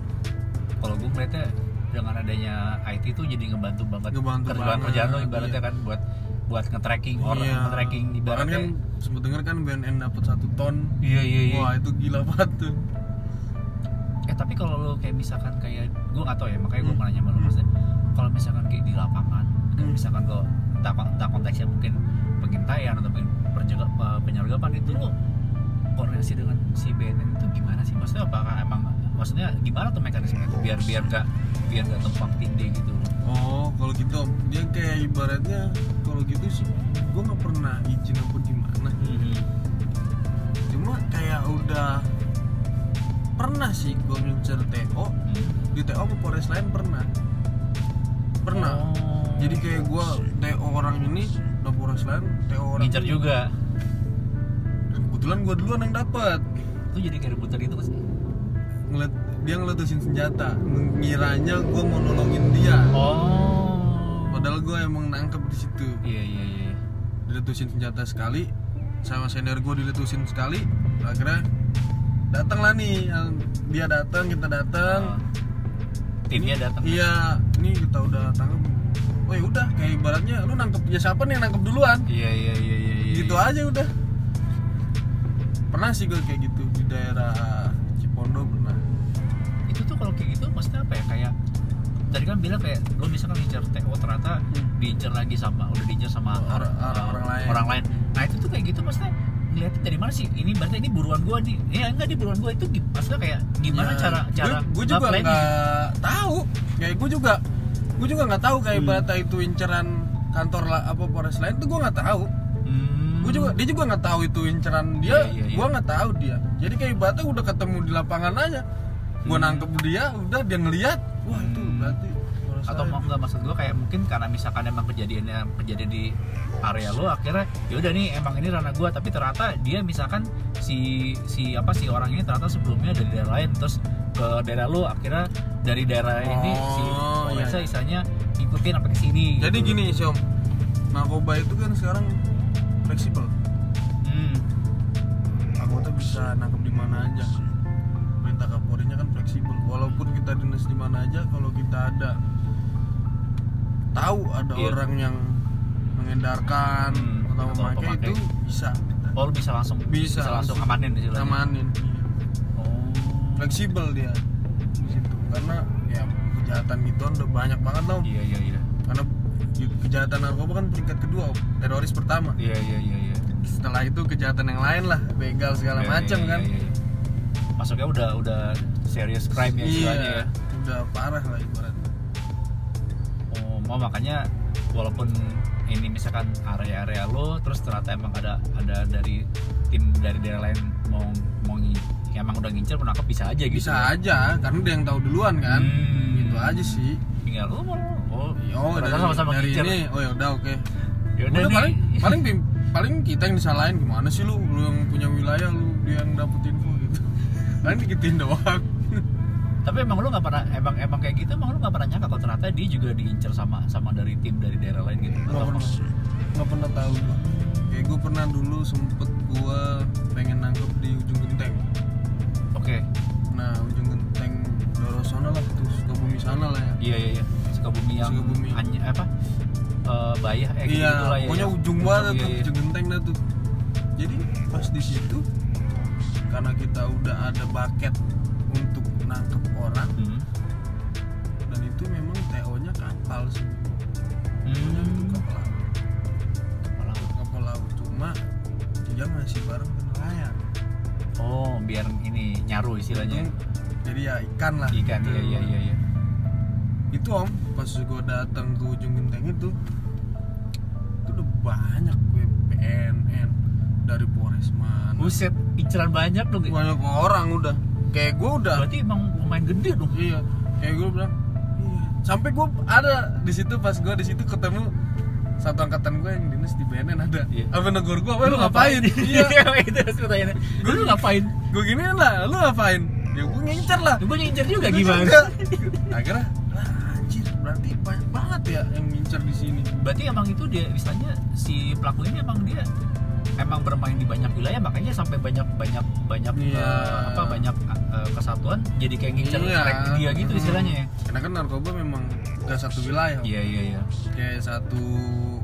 kalau gue melihatnya dengan adanya IT tuh jadi ngebantu banget Ngebantu kerjaan banget, kerjaan lo ibaratnya iya. kan buat buat nge-tracking orang Iya. nge-tracking ibaratnya kan sempet denger kan BNN dapat satu ton iya iya iya wah itu gila banget tuh eh tapi kalau lo kayak misalkan kayak gue nggak tahu ya makanya gue Hmm. mau nanya sama lo Hmm. maksudnya kalau misalkan kayak di lapangan kan Hmm. misalkan lo entah, entah konteksnya mungkin pengintaian atau penjaga penyergapan itu lo koordinasi dengan si BNN itu gimana sih? Maksudnya apakah emang maksudnya gimana tuh mekanismenya tuh biar biar gak biar gak tumpang tindih gitu? Oh kalau gitu dia kayak ibaratnya kalau gitu sih gue nggak pernah izin apa gimana. Cuma kayak udah pernah sih gue ngincer TO Hmm. di TO apa Polres lain pernah. Pernah. Oh. jadi kayak gue TO orang ini udah Polres lain TO orang ngincer juga kebetulan gue duluan yang dapat itu jadi kayak rebutan gitu sih ngeliat dia ngeletusin senjata. Ngiranya gue mau nolongin dia. Oh. Padahal gue emang nangkep di situ. Iya iya iya. Diletusin senjata sekali sama senior gue diletusin sekali akhirnya datang lah nih dia datang kita datang. Oh. timnya datang. Iya ini kita udah tangkap oh ya udah kayak ibaratnya lu nangkep ya siapa nih yang nangkep duluan? Iya iya iya iya iya, gitu iya. aja udah pernah sih gue kayak gitu di daerah Cipondo pernah. Itu tuh kalau kayak gitu maksudnya apa ya? Kayak tadi kan bilang kayak lo misalkan ngincer TO ternyata Hmm. diincer lagi sama udah diincer sama Orang- uh, orang- orang lain. orang lain. Nah itu tuh kayak gitu maksudnya ngeliatnya dari mana sih? Ini berarti ini buruan gua nih. Ya enggak di buruan gua. Itu maksudnya kayak gimana Ya, cara cara gue juga nggak tahu. Kayak gue juga gue juga nggak tahu kayak Hmm. ibaratnya itu inceran kantor lah apa Polres lain tuh gue nggak tahu. Hmm. Gue juga dia juga nggak tahu itu inceran dia Iya, iya, iya. gue nggak tahu dia jadi kayak ibaratnya udah ketemu di lapangan aja gue Hmm. nangkep dia udah dia ngeliat wah itu Hmm. berarti atau mau nggak maksud gua kayak mungkin karena misalkan emang kejadiannya kejadian di area lo akhirnya yaudah nih emang ini ranah gua tapi ternyata dia misalkan si si apa si orang ini ternyata sebelumnya dari daerah lain terus ke daerah lo akhirnya dari daerah ini si Oh, iya, polresnya iya. isanya ikutin sampai ke sini jadi gitu. gini sih om narkoba itu kan sekarang fleksibel hmm. anggota bisa nangkep di mana aja perintah kapolrinya kan fleksibel walaupun kita dinas di mana aja kalau kita ada tahu ada Iya. orang yang mengedarkan Hmm, atau atau memakai pemakai. itu bisa oh lo bisa langsung Bisa, langsung langsung. amanin istilahnya samanin oh. fleksibel dia di situ karena ya kejahatan gituan udah banyak banget loh iya iya iya karena kejahatan narkoba kan peringkat kedua teroris pertama iya iya iya iya setelah itu kejahatan yang lain lah begal segala Iya, macam iya, kan iya, iya. masuknya udah udah serious crime ya istilahnya ya iya udah parah lah ibaratnya Oh, mau makanya walaupun ini misalkan area-area lo terus ternyata emang ada ada dari tim dari daerah lain mau mau yang emang udah ngincer menangkap bisa aja gitu. bisa ya? aja karena dia yang tahu duluan kan Hmm. gitu aja sih Tinggal lo mau oh, oh ternyata dari, sama-sama dari ini. Oh ya udah oke. Ya udah paling paling paling kita yang disalahin gimana sih lu? Lu yang punya wilayah lu dia yang dapet info gitu. Paling dikitin doang. Tapi emang lo nggak pernah emang emang kayak gitu emang lo nggak pernah nyangka kalau ternyata dia juga diincer sama sama dari tim dari daerah lain gitu. nggak pernah. nggak pernah tahu. Gua kayak gue pernah dulu sempet gua pengen nangkep di ujung genteng. Oke. nah ujung genteng Doro sana lah tuh Sukabumi sana lah ya. Iya iya iya. Sukabumi yang Sukabumi. Any- apa? Eh bayah eh gitu iya lah ya. pokoknya ya. ujung banget iya, tuh iya. ujung genteng dah tuh jadi pas di situ karena kita udah ada bucket untuk nangkep orang Hmm. dan itu memang TO nya kapal sih Pokoknya itu Hmm. kapal laut. Kapal laut. kapal laut cuma dia ngasih barang ke nelayan Oh, biar ini nyaru istilahnya. Hmm, jadi ya ikan lah Ikan gitu. iya iya iya iya. itu om pas gue datang ke ujung genteng itu itu udah banyak gue BNN dari Polres mana Buset, inceran banyak dong. banyak orang udah kayak gue udah Berarti emang lumayan gede dong. iya kayak gue bilang iya sampai gue ada di situ pas gue di situ ketemu satu angkatan gue yang dinas di BNN ada Iya. apa negor gue apa lu ngapain iya itu harus pertanyaannya. Gue lu ngapain? gue gini lah lu ngapain ya gue ngincer lah Gue ngincer juga gimana? juga. akhirnya berarti banyak banget ya yang ngincer di sini Berarti emang itu dia misalnya si pelaku ini emang dia emang bermain di banyak wilayah makanya sampai banyak banyak banyak Iya. eh, apa banyak eh, kesatuan jadi kayak ngincer track dia gitu Hmm. istilahnya ya karena kan narkoba memang gak satu wilayah iya iya iya kayak satu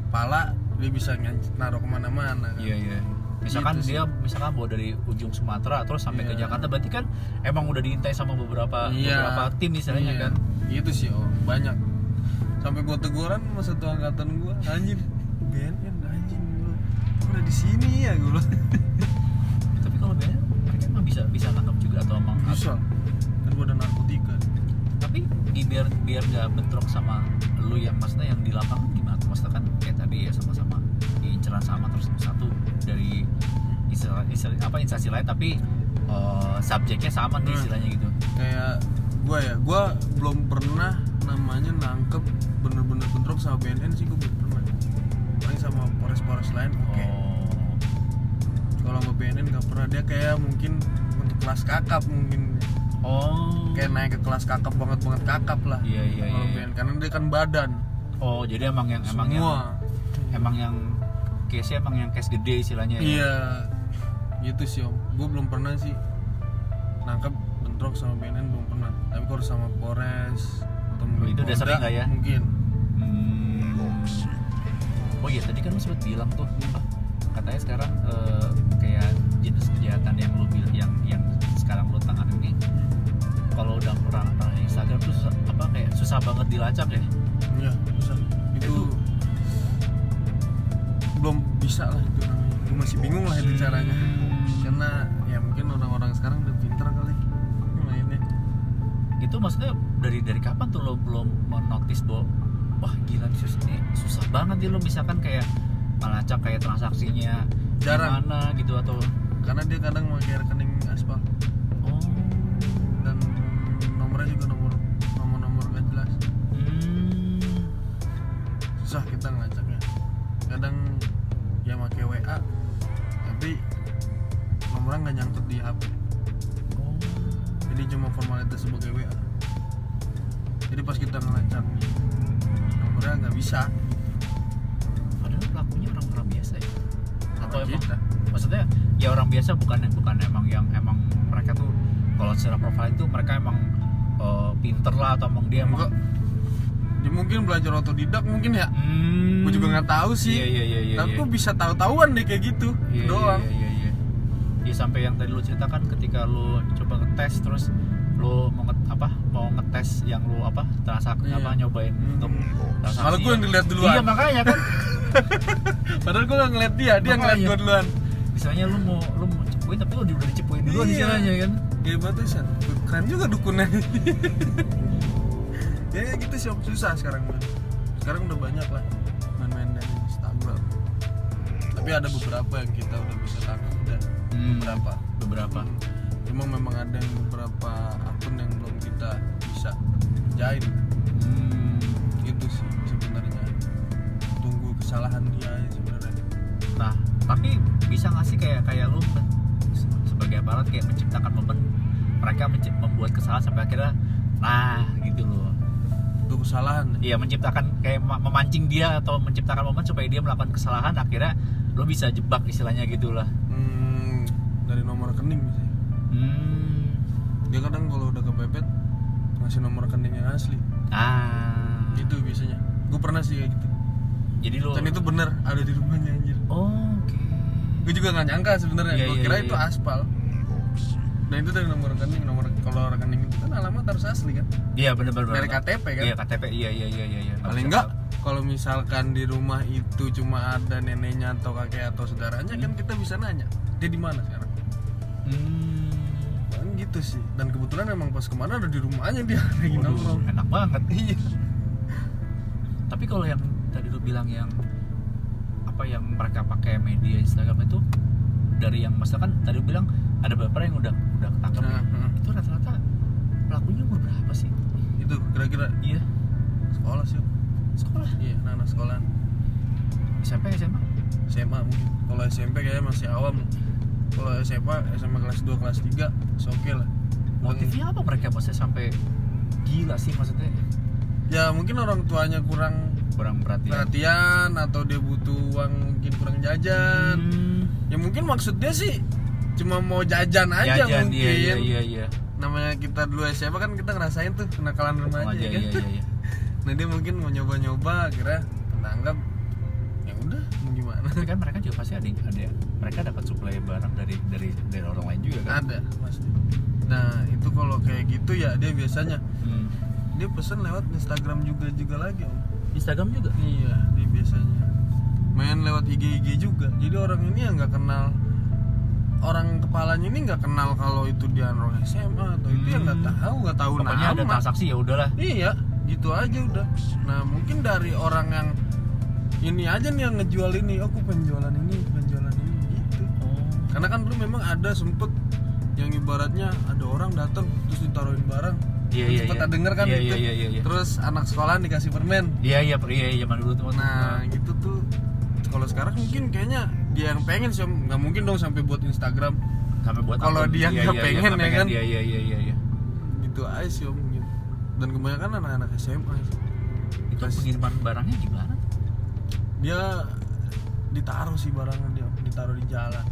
pala dia bisa naruh ke mana-mana kan. iya iya misalkan Gitu sih. dia misalkan bawa dari ujung Sumatera terus sampai ke Iya. Jakarta berarti kan emang udah diintai sama beberapa Iya. beberapa tim istilahnya Iya. kan Gitu sih oh, banyak. Sampai gua teguran sama satu angkatan gua, anjir. BNN anjing lu. Udah di sini ya gua. tapi kalau beda mereka emang bisa bisa nangkap juga atau emang Bisa. Kan gua ada narkotika. tapi di biar biar nggak bentrok sama lu yang maksudnya yang di lapangan gimana tuh maksudnya kan kayak tadi ya sama-sama diinceran sama terus satu dari istilah, istilah apa instansi lain tapi eh, subjeknya sama nih Hmm. istilahnya gitu Kayak gua ya, gua belum pernah namanya nangkep bener-bener bentrok sama BNN sih gua belum pernah. Paling sama Polres-Polres lain oke. oh Kalau sama BNN gak pernah dia kayak mungkin untuk kelas kakap mungkin oh kayak naik ke kelas kakap banget banget kakap lah. iya iya Kalau iya BNN karena dia kan badan. oh jadi emang yang emang yang semua. emang yang case emang yang case gede istilahnya ya Iya, gitu sih om. Gue belum pernah sih nangkep bentrok sama BNN belum pernah. Tapi kalau sama Polres Oh, itu udah sering nggak ya? Mungkin. Hmm. Oh iya tadi kan lu sempat bilang tuh katanya sekarang eh, kayak jenis kejahatan yang lu bil yang yang sekarang lu tangani ini kalau udah orang orang Instagram tuh susah, apa kayak susah banget dilacak ya. Iya, bisa. Itu belum bisa lah itu namanya. Gue masih bingung lah itu Hmm. caranya. Karena ya mungkin orang-orang sekarang udah pinter kali mainnya. Itu maksudnya dari dari kapan tuh lo belum menotis bahwa wah gila nih susah, ini susah banget nih lo misalkan kayak melacak kayak transaksinya Jarang. gimana gitu atau Karena dia kadang pakai rekening aspal sih iya iya iya iya tapi iya. gue bisa tahu-tahuan deh kayak gitu Iya, doang iya iya iya ya sampai yang tadi lu ceritakan ketika lu coba ngetes terus lu mau nge- apa mau ngetes yang lu apa transaksi Iya. apa nyobain Hmm. untuk transaksi Malah gua yang dilihat duluan. iya makanya kan padahal gue nggak ngeliat dia dia ngeliat Makanya. gue duluan misalnya lu mau lu mau cepuin tapi lu udah dicepuin duluan Iya. istilahnya kan Iya batasan. Keren juga dukunnya. ya ya gitu sih susah sekarang. Sekarang udah banyak lah. Tapi ada beberapa yang kita udah bisa tangkap udah Hmm. beberapa. beberapa Cuma memang ada yang beberapa akun yang belum kita bisa jain. Hmm. Gitu sih sebenarnya. Tunggu kesalahan dia ya sebenarnya. Nah, tapi bisa nggak sih kayak kayak lu sebagai aparat kayak menciptakan momen mereka membuat kesalahan sampai akhirnya nah gitu loh. Itu kesalahan. Iya menciptakan kayak ma- memancing dia atau menciptakan momen supaya dia melakukan kesalahan akhirnya lo bisa jebak istilahnya gitulah. Hmm, dari nomor rekening sih. Hmm. Dia kadang kalau udah kepepet ngasih nomor rekening yang asli. Ah. Gitu biasanya. Gue pernah sih kayak gitu. Jadi lo Dan itu bener ada di rumahnya anjir. Oh, Oke. Gue juga nggak nyangka sebenarnya. Iya, gue iya, kira iya, itu iya. aspal. Nah itu dari nomor rekening, nomor kalau rekening itu kan alamat harus asli kan. Iya benar benar. Dari KTP kan. Iya KTP iya iya iya iya. iya. Paling enggak kalau misalkan di rumah itu cuma ada neneknya atau kakek atau saudaranya kan kita bisa nanya dia di mana sekarang. Hmm. Kan gitu sih. Dan kebetulan emang pas ke mana ada di rumahnya dia lagi nongkrong. enak banget. Iya. Tapi kalau yang tadi lu bilang yang apa yang mereka pakai media Instagram itu dari yang misalkan tadi lu bilang ada beberapa yang udah udah ketangkep Nah, ya. hmm. itu rata-rata pelakunya umur berapa sih? Itu kira-kira Iya sekolah sih. Sekolah. Iya, anak sekolah. SMP SMA SMA mungkin. Kalau SMP kayaknya masih awam. Kalau SMA SMA kelas 2 kelas 3 oke lah. Motifnya apa mereka maksudnya sampai gila sih maksudnya. Ya mungkin orang tuanya kurang kurang perhatian. perhatian atau dia butuh uang mungkin kurang jajan. Hmm. ya mungkin maksudnya sih cuma mau jajan aja Jajan, mungkin. iya iya iya. Iya namanya kita dulu SMA kan kita ngerasain tuh kenakalan remaja Remaja, ya kan? iya iya iya nah dia mungkin mau nyoba-nyoba kira tanggap ya udah mau gimana? Tapi kan mereka juga pasti ada ada mereka dapat suplai barang dari dari dari orang lain juga kan? Ada. Pasti. Nah itu kalau kayak gitu ya dia biasanya. Hmm. dia pesen lewat Instagram juga juga lagi om. Instagram juga? Iya dia biasanya. Main lewat IG IG juga. Jadi orang ini yang nggak kenal orang kepalanya ini nggak kenal kalau itu dia orang SMA atau itu yang nggak Hmm. tahu nggak tahu pokoknya ada nama. transaksi ya udahlah. Iya gitu aja udah. Nah mungkin dari orang yang ini aja nih yang ngejual ini aku penjualan ini penjualan ini gitu. Karena kan dulu memang ada sempet yang ibaratnya ada orang datang terus ditaruhin barang. Iya iya iya. denger kan? Iya, gitu iya iya iya. Terus anak sekolah dikasih permen. Iya iya iya iya zaman dulu tuh. Nah gitu tuh. Kalau sekarang mungkin kayaknya dia yang pengen sih nggak mungkin dong sampai buat Instagram. Sampai buat Kalau dia Iya, nggak iya, pengen, iya, ya nggak kan? iya iya iya iya iya. Gitu aja sih om. Dan kebanyakan anak-anak SMA itu Pas- pengiriman barangnya gimana dia ditaruh sih barangnya dia ditaruh di jalan.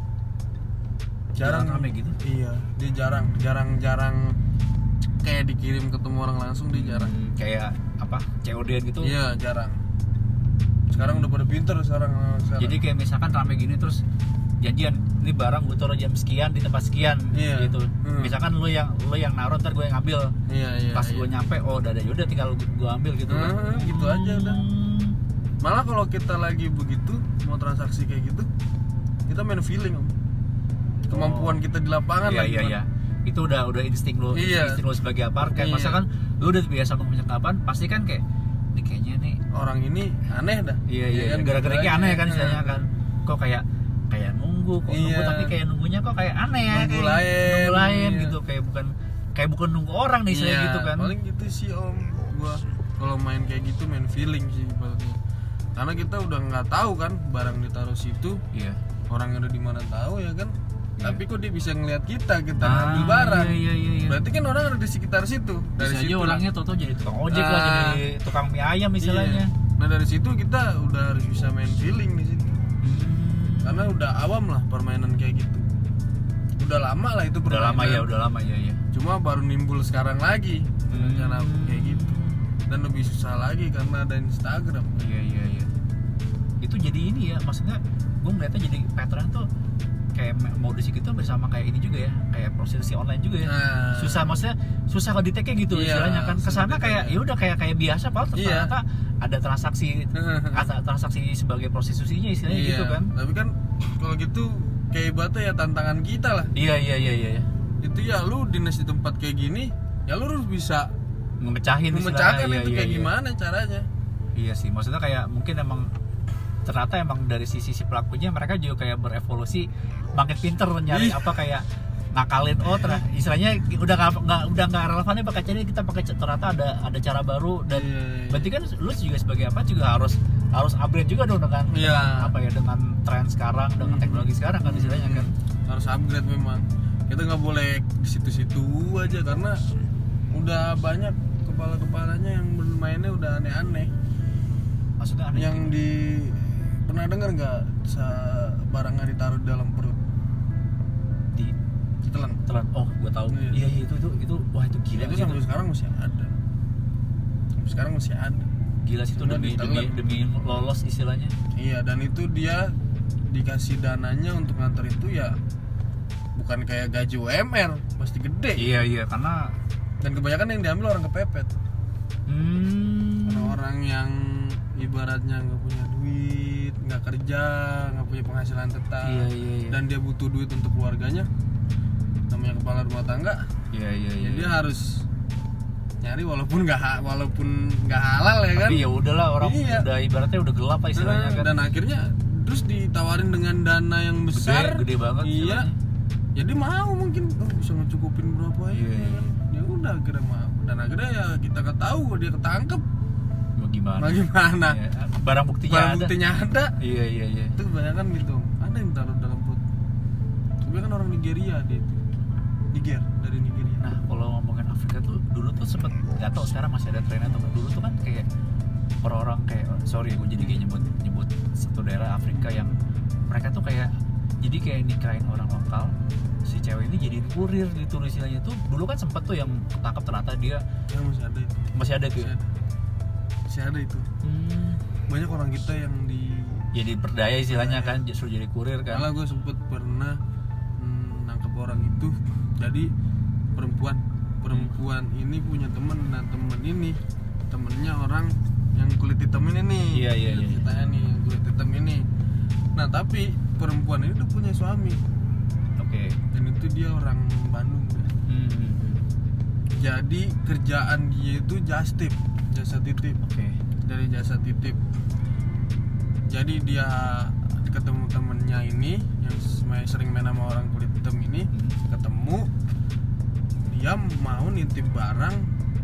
Jalan rame gitu? iya dia jarang jarang jarang kayak dikirim ketemu orang langsung dia jarang. Hmm, kayak apa? COD gitu? Iya jarang. Sekarang udah pada pinter sekarang, sekarang. jadi kayak misalkan rame gini terus janjian ini barang gue taruh jam sekian di tempat sekian Iya. gitu Hmm. misalkan lu yang lu yang naruh ntar gue yang ambil iya iya pas iya. gue nyampe oh udah ada yaudah tinggal gue ambil gitu kan Hmm, gitu aja udah Hmm. malah kalau kita lagi begitu mau transaksi kayak gitu kita main feeling om kemampuan kita di lapangan iya lah iya gimana. iya itu udah udah insting lu Iya. insting lu sebagai apa kayak Iya. masa kan lu udah biasa ngomong kapan pasti kan kayak ini kayaknya nih orang ini aneh dah iya Ya iya kan, gara-gara gitu kayak aja. aneh kan istilahnya Hmm. kan kok kayak kayak nunggu kok nunggu Iya. tapi kayak nunggunya kok kayak aneh ya Nunggu kayak lain, nunggu lain iya. gitu kayak bukan kayak bukan nunggu orang nih Iya, gitu kan paling gitu sih om gua kalau main kayak gitu main feeling sih ibaratnya karena kita udah nggak tahu kan barang ditaruh situ iya orang yang ada di mana tahu ya kan Iya. tapi kok dia bisa ngeliat kita kita Ah, ngambil barang iya iya iya, iya. berarti kan orang ada di sekitar situ Bisa aja situ orangnya toto jadi tukang ojek lah Ah. jadi tukang mie ayam istilahnya Iya. nah dari situ kita udah harus bisa main feeling Hmm. Karena udah awam lah permainan kayak gitu. Udah lama lah itu udah lama permainan. ya udah lama ya ya. Cuma baru nimbul sekarang lagi Hmm. cara kayak gitu. Dan lebih susah lagi karena ada Instagram. Iya iya iya. Itu jadi ini ya maksudnya gue ngeliatnya jadi pattern tuh kayak modus gitu bersama kayak ini juga ya kayak prostitusi online juga ya Nah. susah maksudnya susah kalau diteknya gitu Iya, istilahnya kan ke sana kayak ya. udah kayak kayak biasa padahal Iya. ternyata ada transaksi ada transaksi sebagai prostitusinya istilahnya Iya, gitu kan tapi kan kalau gitu kayak ibaratnya ya tantangan kita lah iya iya iya iya iya. itu ya lu dinas di tempat kayak gini ya lu harus bisa memecahin memecahkan istilahnya. itu Iya, kayak iya, iya. gimana caranya Iya sih, maksudnya kayak mungkin emang ternyata emang dari sisi si pelakunya mereka juga kayak berevolusi makin pinter nyari apa kayak ngakalin oh ternyata istilahnya udah nggak udah nggak relevan ya pakai cara kita pakai ternyata ada ada cara baru. Dan Iya, iya. berarti kan lu juga sebagai apa juga harus harus upgrade juga dong dengan Iya. apa ya dengan tren sekarang dengan Hmm. teknologi sekarang kan istilahnya kan. Harus upgrade memang. Kita nggak boleh di situ-situ aja karena udah banyak kepala-kepalanya yang bermainnya udah aneh-aneh. Maksudnya aneh yang di pernah dengar nggak barangnya ditaruh di dalam perut? Di ditelan telan. Oh gua tahu. Iya. iya iya itu itu itu wah itu gila itu sih sampai itu. sekarang masih ada. Sampai sekarang masih ada. Gila sih itu demi demi demi lolos istilahnya. Iya dan itu dia dikasih dananya untuk nganter itu ya bukan kayak gaji UMR pasti gede. Iya iya karena dan kebanyakan yang diambil orang kepepet. Hmm. orang-orang yang ibaratnya nggak punya duit nggak kerja nggak punya penghasilan tetap Iya iya iya. dan dia butuh duit untuk keluarganya namanya kepala rumah tangga iya iya iya. ya dia harus nyari walaupun nggak walaupun nggak halal ya kan Tapi ya udahlah orang Iya. udah ibaratnya udah gelap lah istilahnya Nah, kan. dan akhirnya terus ditawarin dengan dana yang besar gede banget iya istilahnya. ya dia mau mungkin oh, bisa ngecukupin berapa ya Iya, iya. ya udah akhirnya mau dan akhirnya ya kita ketahu dia ketangkep Mau gimana? bagaimana Iya, Barang buktinya barang ada. buktinya ada. Iya iya iya. itu kebanyakan gitu. Ada yang taruh dalam perut tapi kan orang Nigeria dia itu. Niger dari Nigeria. Nah kalau ngomongin Afrika tuh dulu tuh sempet nggak tahu sekarang masih ada trennya atau dulu tuh kan kayak orang-orang kayak sorry gue jadi kayak nyebut nyebut satu daerah Afrika yang mereka tuh kayak jadi kayak nikahin orang lokal si cewek ini jadi kurir gitu istilahnya tuh. Dulu kan sempet tuh yang ketangkap ternyata dia ya masih ada itu. Masih ada tuh masih ya ada. Masih ada itu. Hmm, banyak orang kita yang di jadi berdaya istilahnya kan justru jadi kurir kan. Malah gue sempet pernah hmm, nangkep orang itu. Jadi perempuan. Perempuan ini punya temen nah temen ini temennya orang yang kulit hitam ini nih. Iya, iya, iya. ceritanya nih yang kulit hitam ini. Nah tapi perempuan ini udah punya suami. Oke. Dan itu dia orang Bandung. Hmm, jadi kerjaan dia itu just tip jasa titip. Oke. Dari jasa titip jadi dia ketemu temennya ini yang sering main sama orang kulit hitam ini Hmm. ketemu. Dia mau nitip barang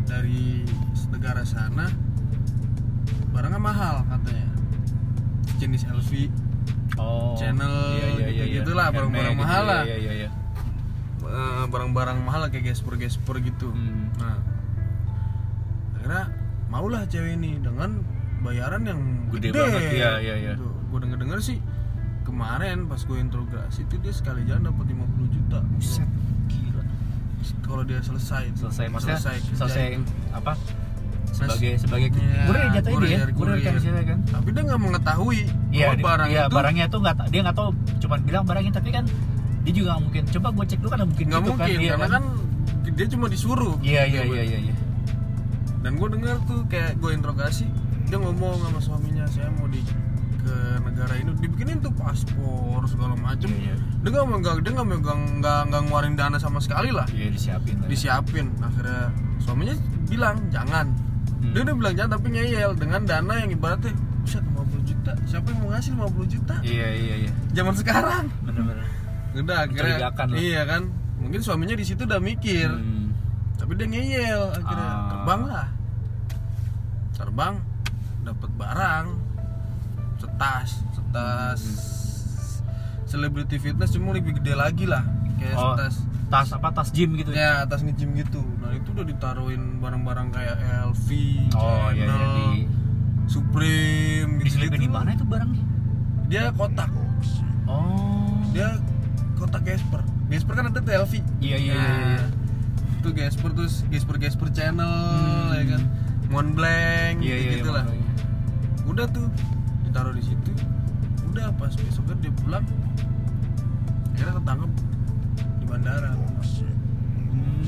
dari negara sana. Barangnya mahal katanya. Jenis LV oh. Channel gitu-gitulah, Handmade barang-barang gitu, mahal lah. iya iya iya. Eh, barang-barang mahal kayak gesper gesper gitu. Hmm. nah akhirnya maulah cewek ini dengan bayaran yang Gede gede, banget, iya, iya, iya. gue denger denger sih kemarin pas gue interogasi itu dia sekali jalan dapat 50 juta. Buset, gila. Kalau dia selesai selesai maksudnya selesai, selesai, apa? Sebagai sebagai Iya, kurir jatuhnya dia kurir, kurir kan kurir. istilahnya kan. Tapi dia nggak mengetahui iya bahwa barang iya, itu barangnya tuh nggak dia nggak tahu cuman bilang barangnya tapi kan dia juga nggak mungkin. Coba gue cek dulu kan mungkin nggak gitu mungkin kan, iya karena kan? dia cuma disuruh. Iya iya iya iya iya. Dan gue dengar tuh kayak gue interogasi dia ngomong sama suaminya saya mau di ke negara ini. Dibikinin tuh paspor segala macem. Iya, dia nggak megang dia nggak megang nggak nggak ngeluarin dana sama sekali lah. Iya disiapin lah. Ya. disiapin. Akhirnya suaminya bilang jangan. Hmm. dia udah bilang jangan tapi ngeyel dengan dana yang ibaratnya bisa 50 juta. Siapa yang mau ngasih 50 juta? Iya iya iya. Zaman sekarang. Bener-bener. Udah akhirnya iya kan? Mungkin suaminya di situ udah mikir. Hmm. tapi dia ngeyel akhirnya Ah. terbang lah. Terbang dapat barang setas setas. Celebrity fitness cuma lebih gede lagi lah kayak Oh, setas. tas apa tas gym gitu ya? Atas nge-gym gitu. Nah itu udah ditaruhin barang-barang kayak LV oh iya iya Chanel, di Supreme diselipin gitu di mana itu barangnya? Dia kotak. Oh. Dia kotak Gasper. Gasper kan ada tuh LV iya iya iya, iya. Nah, itu Gasper terus Gasper Gasper channel Hmm. ya kan? Montblanc iya iya gitu lah. Iya. Udah tuh ditaruh di situ. Udah pas besoknya dia pulang akhirnya ketangkep di bandara. Hmm.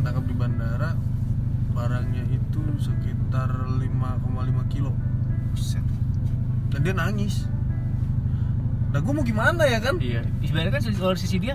ketangkep di bandara barangnya itu sekitar 5,5 kilo. Buset. dan dia nangis. Nah gue mau gimana ya kan? Iya, sebenarnya kan dari sisi dia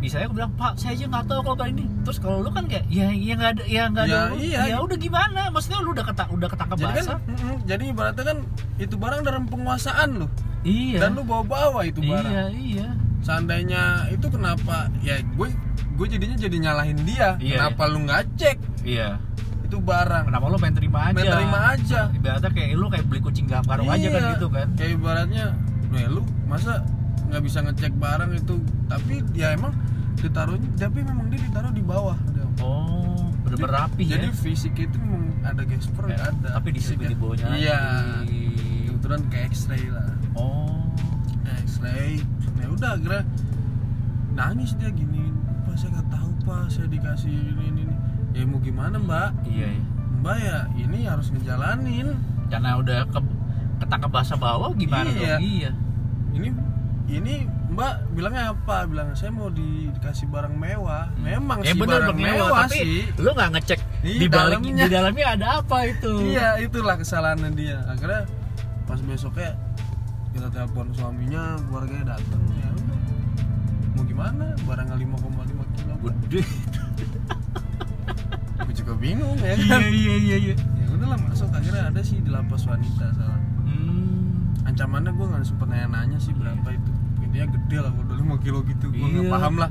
misalnya aku bilang pak saya aja nggak tahu kalau kayak ini. Terus kalau lu kan kayak ya ya nggak ada ya nggak ada Ya, lu. iya. ya udah gimana? Maksudnya lu udah ketang udah ketangkap jadi kan basah. mm, jadi ibaratnya kan itu barang dalam penguasaan lo iya. Dan lu bawa-bawa itu barang. Iya iya. Seandainya itu kenapa ya gue gue jadinya jadi nyalahin dia. Iya, kenapa lu nggak cek? Iya. Itu barang. Kenapa lu pengen terima aja? Pengen terima aja. ibaratnya kayak lu kayak beli kucing dalam karung aja kan Iya. gitu kan. Kayak ibaratnya ya lu masa nggak bisa ngecek barang itu? Tapi ya emang ditaruhnya tapi memang dia ditaruh di bawah oh bener-bener rapi jadi ya fisik itu memang ada gasper Ya, ada tapi diselipin Fisiknya. di bawahnya iya kebetulan ke X-ray lah. Oh. X-ray. Ya udah akhirnya nangis dia gini pak saya nggak tahu pak saya dikasih ini ini ini." ya mau gimana mbak? Iya iya. Mbak ya ini harus ngejalanin. Karena udah ke ketangkap bahasa bawah gimana Iya. dong iya. Ini ini mbak bilangnya apa? Bilang saya mau di- dikasih barang mewah. Memang ya sih bener barang Bang, mewah, tapi sih. lu nggak ngecek Iya, di balik dalamnya. di dalamnya. ada apa itu? Iya itulah kesalahannya dia. Akhirnya pas besoknya kita telepon suaminya keluarganya datang. Ya udah. Mau gimana? Barangnya 5,5 kilo. Gede. Gue juga bingung ya iya kan? iya iya iya. Ya udahlah masuk. Akhirnya ada sih di lapas wanita salah. Hmm. ancamannya gue nggak sempet nanya-nanya sih berapa itu intinya gede lah udah 5 kilo gitu gue nggak Iya. paham lah.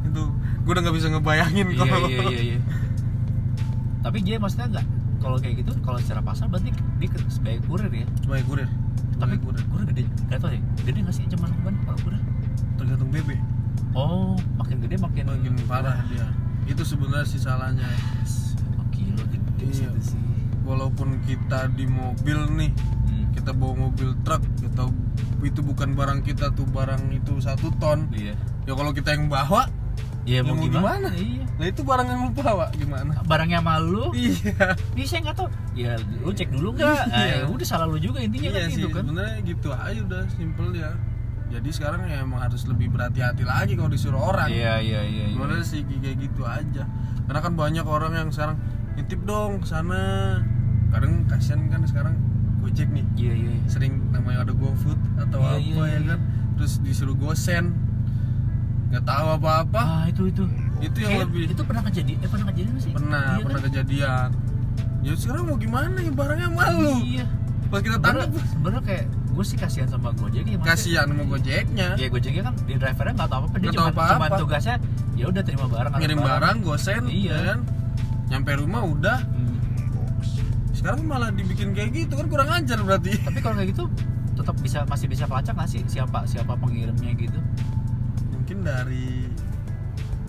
Itu gue udah nggak bisa ngebayangin iya kalau iya iya iya. Tapi dia maksudnya nggak kalau kayak gitu kalau secara pasar berarti dia sebagai kurir ya? Sebagai kurir. Tapi kurir. kurir gede gak tau ya gede nggak sih cuman bukan kalau kurir? Tergantung BB oh makin gede makin makin parah dia. Itu sebenarnya sih salahnya. Oh kilo gede Iya. sih. Walaupun kita di mobil nih. Kita bawa mobil truk kita itu bukan barang kita tuh barang itu satu ton. Iya. Ya kalau kita yang bawa iya Ya mau mau gimana, gimana? iya. Nah itu barang yang lu bawa gimana? Barangnya malu iya. Ini saya nggak tahu. Ya lu cek dulu nggak? Nah, Iya. ya udah salah lu juga intinya iya kan sih gitu kan. sebenarnya gitu aja udah simple ya. Jadi sekarang ya emang harus lebih berhati-hati lagi kalau disuruh orang. Iya iya iya iya. Sebenarnya sih kayak gitu aja. Karena kan banyak orang yang sekarang nitip dong ke sana. Kadang kasihan kan sekarang gojek nih. Iya iya. Iya. sering namanya ada GoFood atau Iya, apa iya, ya iya. kan? Terus disuruh gosen. Nggak tahu apa-apa. Ah itu itu. Itu yang Kayak lebih itu pernah kejadian eh pernah kejadian sih? Pernah Iya pernah kan? kejadian. Ya sekarang mau gimana? Ya barangnya malu. Iya. Pas kita tangkap. sebenarnya kayak gue sih kasihan sama Gojek ya kasihan sama gojeknya. Ya Gojeknya kan di drivernya nggak tahu apa-apa dia cuma tahu apa-apa. cuma tugasnya ya udah terima barang ngirim barang gosen Iya. ya kan? Nyampe rumah udah. Sekarang malah dibikin kayak gitu kan kurang ajar berarti. Tapi kalau kayak gitu tetap bisa masih bisa pelacak nggak sih? Siapa siapa pengirimnya gitu? Mungkin dari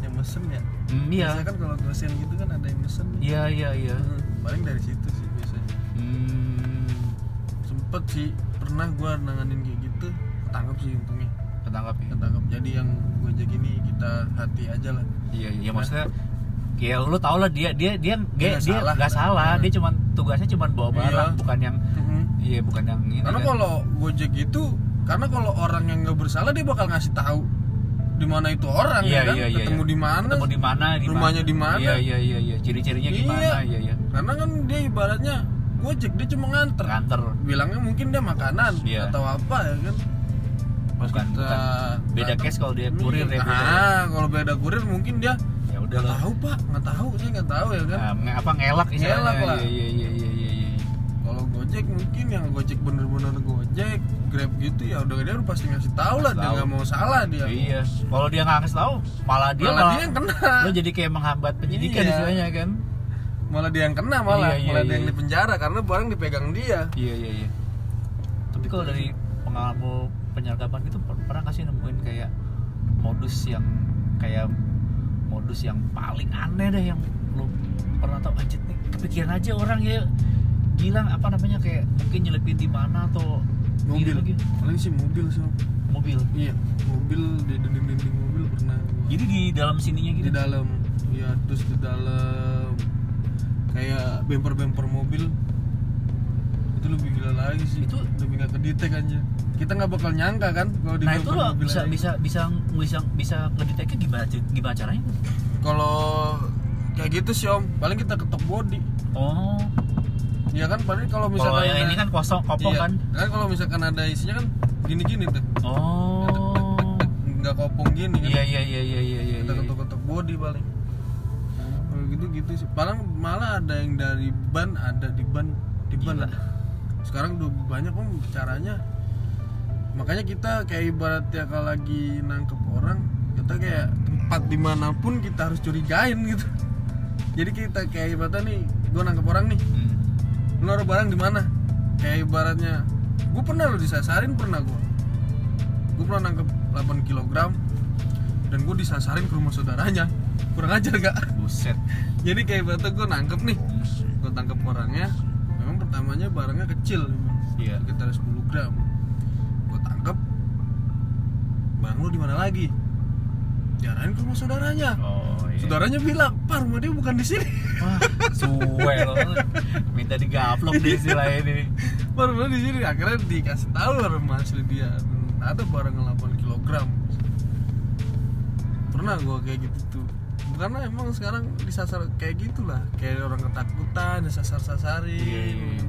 yang mesen ya? Hmm, iya. Biasanya kan kalau gosen gitu kan ada yang mesen iya iya iya. Hmm, paling dari situ sih biasanya. Hmm, sempet sih pernah gua nanganin kayak gitu ketangkep sih untungnya. Ketangkap ya? Ketangkep. Jadi yang gojek ini kita hati aja lah. Iya iya maksudnya ya lu tau lah dia dia dia dia Dia nggak dia salah. Hmm. dia cuman tugasnya cuman bawa Iya. barang bukan yang Mhm. iya bukan yang ini karena kan. kalau gojek itu karena kalau orang yang nggak bersalah dia bakal ngasih tahu di mana itu orang Iya, ya kan iya, iya, ketemu iya. di mana ketemu di mana Rumahnya di mana? iya iya iya iya ciri-cirinya gimana Iya. iya iya karena kan dia ibaratnya gojek dia cuma nganter nganter bilangnya mungkin dia makanan Iya. atau apa ya kan pas Bukan, kita bukan. Beda case kalau dia kurir ya, beda. ah kalau beda kurir mungkin dia ya nggak tahu pak. Nggak tahu. Saya nggak tahu ya kan? Nah, apa ngelak Ngelak lah. iya iya iya iya iya iya. kalau gojek mungkin yang gojek bener-bener gojek grab gitu ya udah dia udah pasti ngasih tahu lah dia nggak mau salah dia. Iya. Kalau dia nggak ngasih tahu malah dia malah malah, dia yang kena. Lo jadi kayak menghambat penyidikan Iya. istilahnya kan? Malah dia yang kena malah. Iya, iya, malah dia iya, yang iya. di penjara karena barang dipegang dia. Iya iya iya. Tapi kalau dari pengalaman penyergapan itu per- pernah kasih nemuin kayak modus yang kayak modus yang paling aneh deh yang lo pernah tahu anjir nih kepikiran aja orang ya. Bilang apa namanya kayak mungkin nyelipin di mana atau mobil. lagi paling sih mobil sih. Mobil? Iya mobil di dinding-dinding mobil pernah jadi di dalam sininya gitu? Di dalam. Ya terus di dalam. Kayak bemper-bemper mobil itu lebih gila lagi sih. Itu- lebih nggak kedetek aja kita nggak bakal nyangka kan kalau di nah itu lo bisa bisa bisa bisa bisa ngedeteknya gimana gimana caranya? Kalau kayak gitu sih om. Paling kita ketok body. Oh. Ya kan? Paling kalau kalau misalkan yang ini kan kosong kopong iya, kan? Kan kalau misalkan ada isinya kan gini-gini tuh. Oh. Nggak kopong gini kan. Iya iya iya iya iya iya kita iya. ketok-ketok body paling. Kalau gitu gitu sih. Paling malah ada yang dari ban ada di ban di ban Gila. Sekarang udah banyak om caranya. Makanya kita kayak ibarat ya kalau lagi nangkep orang kita kayak tempat di mana pun kita harus curigain gitu. Jadi kita kayak ibaratnya nih gue nangkep orang nih. Hmm. naruh barang di mana? Kayak ibaratnya gue pernah lo disasarin pernah gue gue pernah nangkep 8 kg dan gue disasarin ke rumah saudaranya. Kurang ajar gak buset. Jadi kayak ibaratnya gue nangkep nih. Gue tangkep orangnya pertamanya barangnya kecil memang, Iya. sekitar 10 gram. Gue tangkep barang lu di mana lagi? Diarahin ke rumah saudaranya. Oh iya. Saudaranya bilang pak rumah dia bukan di sini. Wah suwe lo minta digaplok di istilah ini. Baru di sini. Akhirnya dikasih tahu rumah asli dia ada barang 8 kg pernah gua kayak gitu tuh karena emang sekarang disasar kayak gitulah kayak orang ketakutan disasar-sasarin Iya, iya, iya.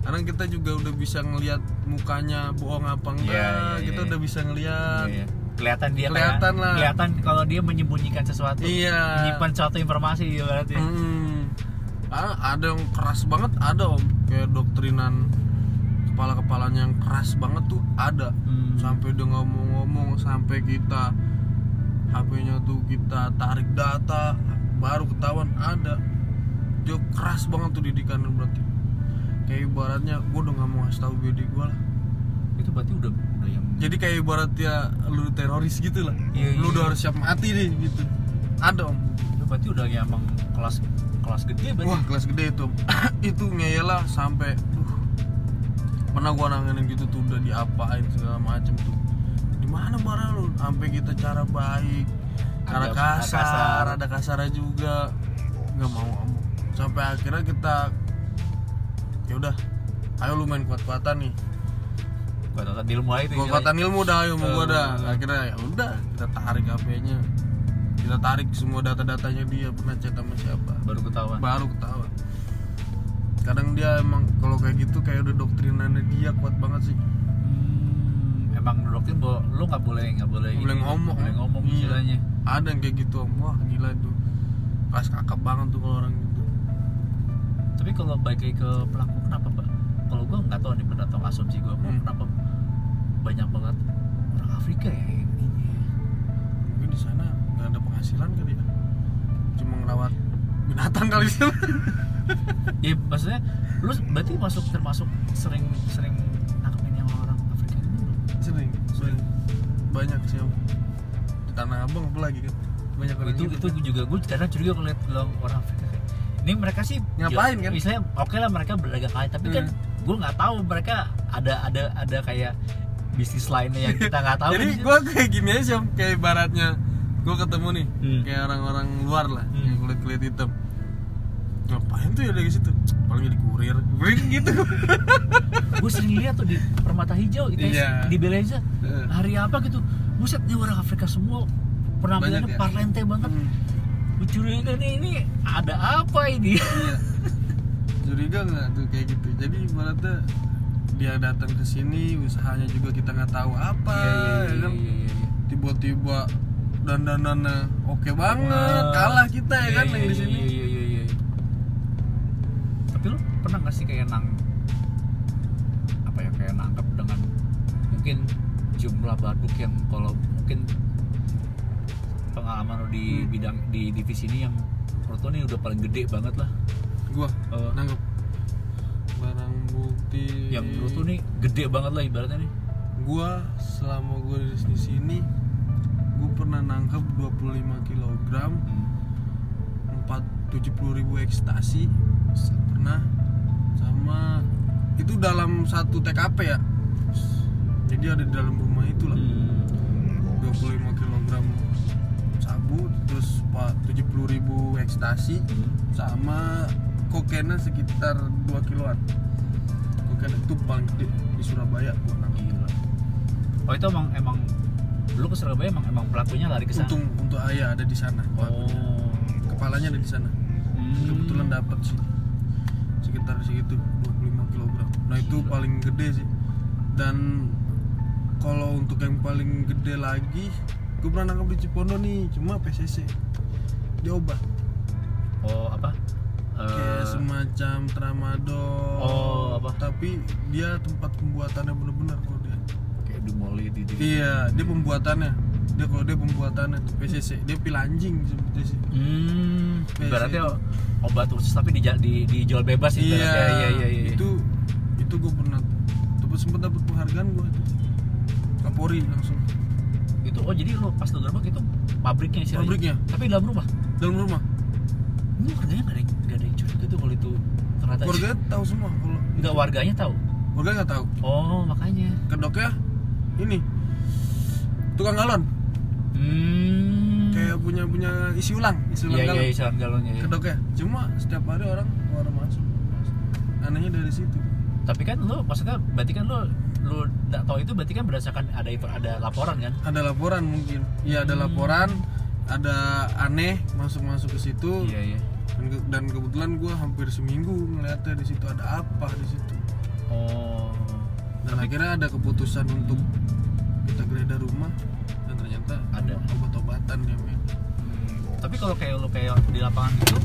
karena kita juga udah bisa ngelihat mukanya bohong apa enggak Iya, iya, kita iya. udah bisa ngelihat Iya, iya. kelihatan dia Kelihatan kayak, lah. kelihatan kalau dia menyembunyikan sesuatu Iya. menyimpan suatu informasi ya berarti Hmm. Ah, ada yang keras banget ada om kayak doktrinan kepala kepalanya yang keras banget tuh ada Hmm. sampai dia ngomong-ngomong sampai kita HP-nya tuh kita tarik data baru ketahuan ada. Dia keras banget tuh didikan berarti. Kayak ibaratnya gue udah nggak mau ngasih tahu bedi gue lah. Itu berarti udah udah yang jadi kayak ibaratnya lu teroris gitu lah. Iya, lu iya. udah harus siap mati nih gitu. Ada om. Itu berarti udah yang emang kelas kelas gede berarti? Wah kelas gede itu Itu ngeyel lah sampai uh, pernah gua nanganin gitu tuh udah diapain segala macem tuh di mana barang lu? Sampai kita cara baik cara Ada- kasar, kasar. ada kasarnya juga. Nggak mau ngomong sampai akhirnya kita ya udah ayo lu main kuat-kuatan nih. Di ilmu itu kuat-kuatan ilmu dah ilmu gua dah. Akhirnya ya udah kita tarik HP-nya. Kita tarik semua data-datanya dia pernah chat sama siapa. Baru ketahuan. Baru ketahuan. Kadang dia emang kalau kayak gitu kayak udah doktrinannya dia kuat banget sih emang doktrin bahwa lu nggak boleh nggak boleh boleh ini, ngomong. boleh ngomong Iya. istilahnya. Ada yang kayak gitu om wah gila tuh kelas kakap banget tuh kalau orang gitu. Tapi kalau lagi ke pelaku kenapa pak kalau gua nggak tahu nih benar atau asumsi gua gua Hmm. kenapa banyak banget orang Afrika ya mungkin di sana nggak ada penghasilan kali ya. Cuma ngerawat binatang kali. Sih ya maksudnya lu berarti masuk termasuk sering sering sering banyak sih om di tanah abang apalagi kan banyak orang itu gitu. itu juga gue kadang curiga kalau lihat lo orang Afrika ini mereka sih Ngapain, ya, kan? misalnya oke lah mereka berdagang kali tapi kan Hmm. gue nggak tahu mereka ada ada ada kayak bisnis lainnya yang kita nggak tahu jadi kan. gue kayak gini aja kayak ibaratnya gue ketemu nih Hmm. kayak orang-orang luar lah Hmm. yang kulit kulit hitam ngapain tuh ya dari situ paling jadi kurir. Kurir gitu. Gue sering lihat tuh di permata hijau ITS Iya. di Beleza Heeh. hari apa gitu. Buset nih orang Afrika semua penampilannya Banyak ya? parlente banget. Hmm. curiga nih ini ada apa ini? Iya. Curiga nggak tuh kayak gitu? Jadi ibaratnya dia datang ke sini usahanya juga kita nggak tahu apa ya kan? tiba-tiba dandanannya oke banget kalah kita ya kan yang di sini Iya, iya, iya, iya. Tapi lu pernah gak sih kayak nang apa ya kayak nangkep dengan mungkin jumlah baduk yang kalau mungkin pengalaman lu di Hmm. bidang di divisi ini yang menurut nih udah paling gede banget lah? Gua? Eh, nangkep. Barang bukti. yang menurut nih gede banget lah ibaratnya nih. Gua selama gua di sini gua pernah nangkep 25 kg Hmm. 470 ribu ekstasi. Pernah sama itu dalam satu TKP ya jadi ada di dalam rumah itu lah Hmm. 25 kg sabu terus pak 70 ribu ekstasi Hmm. sama kokainnya sekitar 2 kiloan kokain itu paling gede di Surabaya gua Gila. Oh itu emang emang lu ke Surabaya emang emang pelakunya lari ke sana. untung untuk ayah ada di sana. Oh. kepalanya ada di sana Hmm. kebetulan dapat sih sekitar segitu 25 kg nah itu paling gede sih. Dan kalau untuk yang paling gede lagi gue pernah nangkap di Cipondo nih cuma PCC dia obat. Oh apa? kayak Eh, semacam tramadol. Oh, apa? tapi dia tempat pembuatannya bener-bener kok dia. Kayak dumoli di iya dia pembuatannya dia kalau dia pembuatannya PCC dia pil anjing seperti sih. Hmm, ibaratnya obat khusus tapi di, di, dijual bebas iya, ibaratnya. iya, iya, iya. itu itu gue pernah tuh sempet dapet penghargaan gue itu Kapolri langsung. Itu oh jadi lu pas lu gerbek itu pabriknya sih Pabriknya. tapi dalam rumah? Dalam rumah. Ini warganya nggak ada yang nggak ada yang curiga tuh kalau itu ternyata. Keluarga tahu semua kalau nggak warganya tahu? Keluarga nggak tahu. Oh makanya. Kedoknya ini. Tukang galon hmm. Kayak punya punya isi ulang isi ulang iya galon iya. Isaran galonnya ya. kedoknya cuma setiap hari orang keluar masuk. Anehnya dari situ. Tapi kan lu maksudnya berarti kan lu lu nggak tahu itu berarti kan berdasarkan ada ada laporan kan? Ada laporan mungkin. Iya ada Hmm. laporan ada aneh masuk masuk ke situ. Iya iya. Dan, ke- dan kebetulan gue hampir seminggu ngeliatnya di situ ada apa di situ. Oh. Dan akhirnya ada keputusan untuk kita geledah rumah ternyata Ada. obat-obatan ya men Hmm, tapi kalau kayak lu kayak di lapangan gitu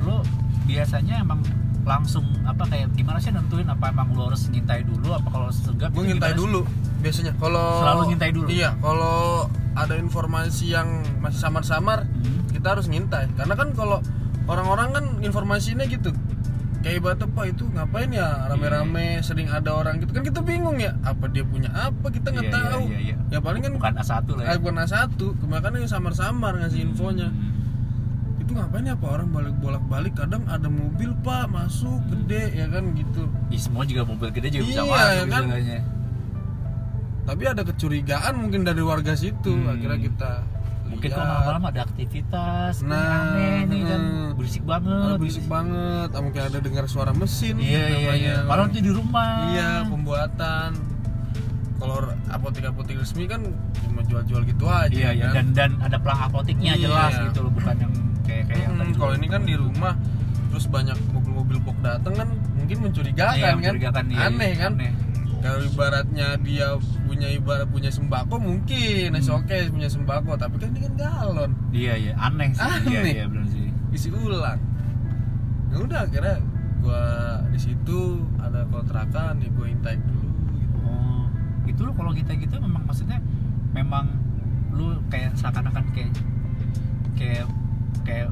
lu biasanya emang langsung apa kayak gimana sih nentuin apa emang lu harus ngintai dulu apa kalau segap gue ngintai sih? dulu biasanya kalau Selalu ngintai dulu? iya kalau ada informasi yang masih samar-samar Hmm. kita harus ngintai karena kan kalau orang-orang kan informasinya gitu kayak pak itu? Ngapain ya? Rame-rame sering ada orang gitu. Kan kita bingung ya apa dia punya apa? Kita nggak Iya, iya, tahu. iya, iya. ya paling kan bukan A1 lah ya. Eh, bukan A1 kebanyakan yang samar-samar ngasih infonya. Hmm. itu ngapain ya pak orang balik bolak balik kadang ada mobil pak masuk gede ya kan gitu. Ih, semua juga mobil gede juga bisa Iya, masuk ya kan? tapi ada kecurigaan mungkin dari warga situ. Hmm. akhirnya kita Mungkin kok lihat. malam-malam ada aktivitas Nah, aneh nih kan berisik banget. berisik banget Ah, mungkin ada dengar suara mesin Iya iya iya. Padahal itu di rumah. iya pembuatan kalau apotek-apotek resmi kan cuma jual-jual gitu aja Iya iya kan? dan dan ada pelang apoteknya Iya. jelas gitu loh bukan yang kayak kayak yang Hmm, tadi kalau ini kan di rumah terus banyak mobil-mobil box datang kan mungkin mencurigakan Iya, kan mencurigakan, iya, aneh iya, kan aneh. Kalau ibaratnya dia punya ibarat punya sembako mungkin Hmm. oke punya sembako tapi kan ini kan galon Iya iya aneh sih. Iya Aneh. iya benar sih. isi ulang ya udah akhirnya gua di situ ada kontrakan ya gua intake dulu gitu. Oh, itu lo kalau kita gitu memang maksudnya memang lu kayak seakan-akan kayak kayak kayak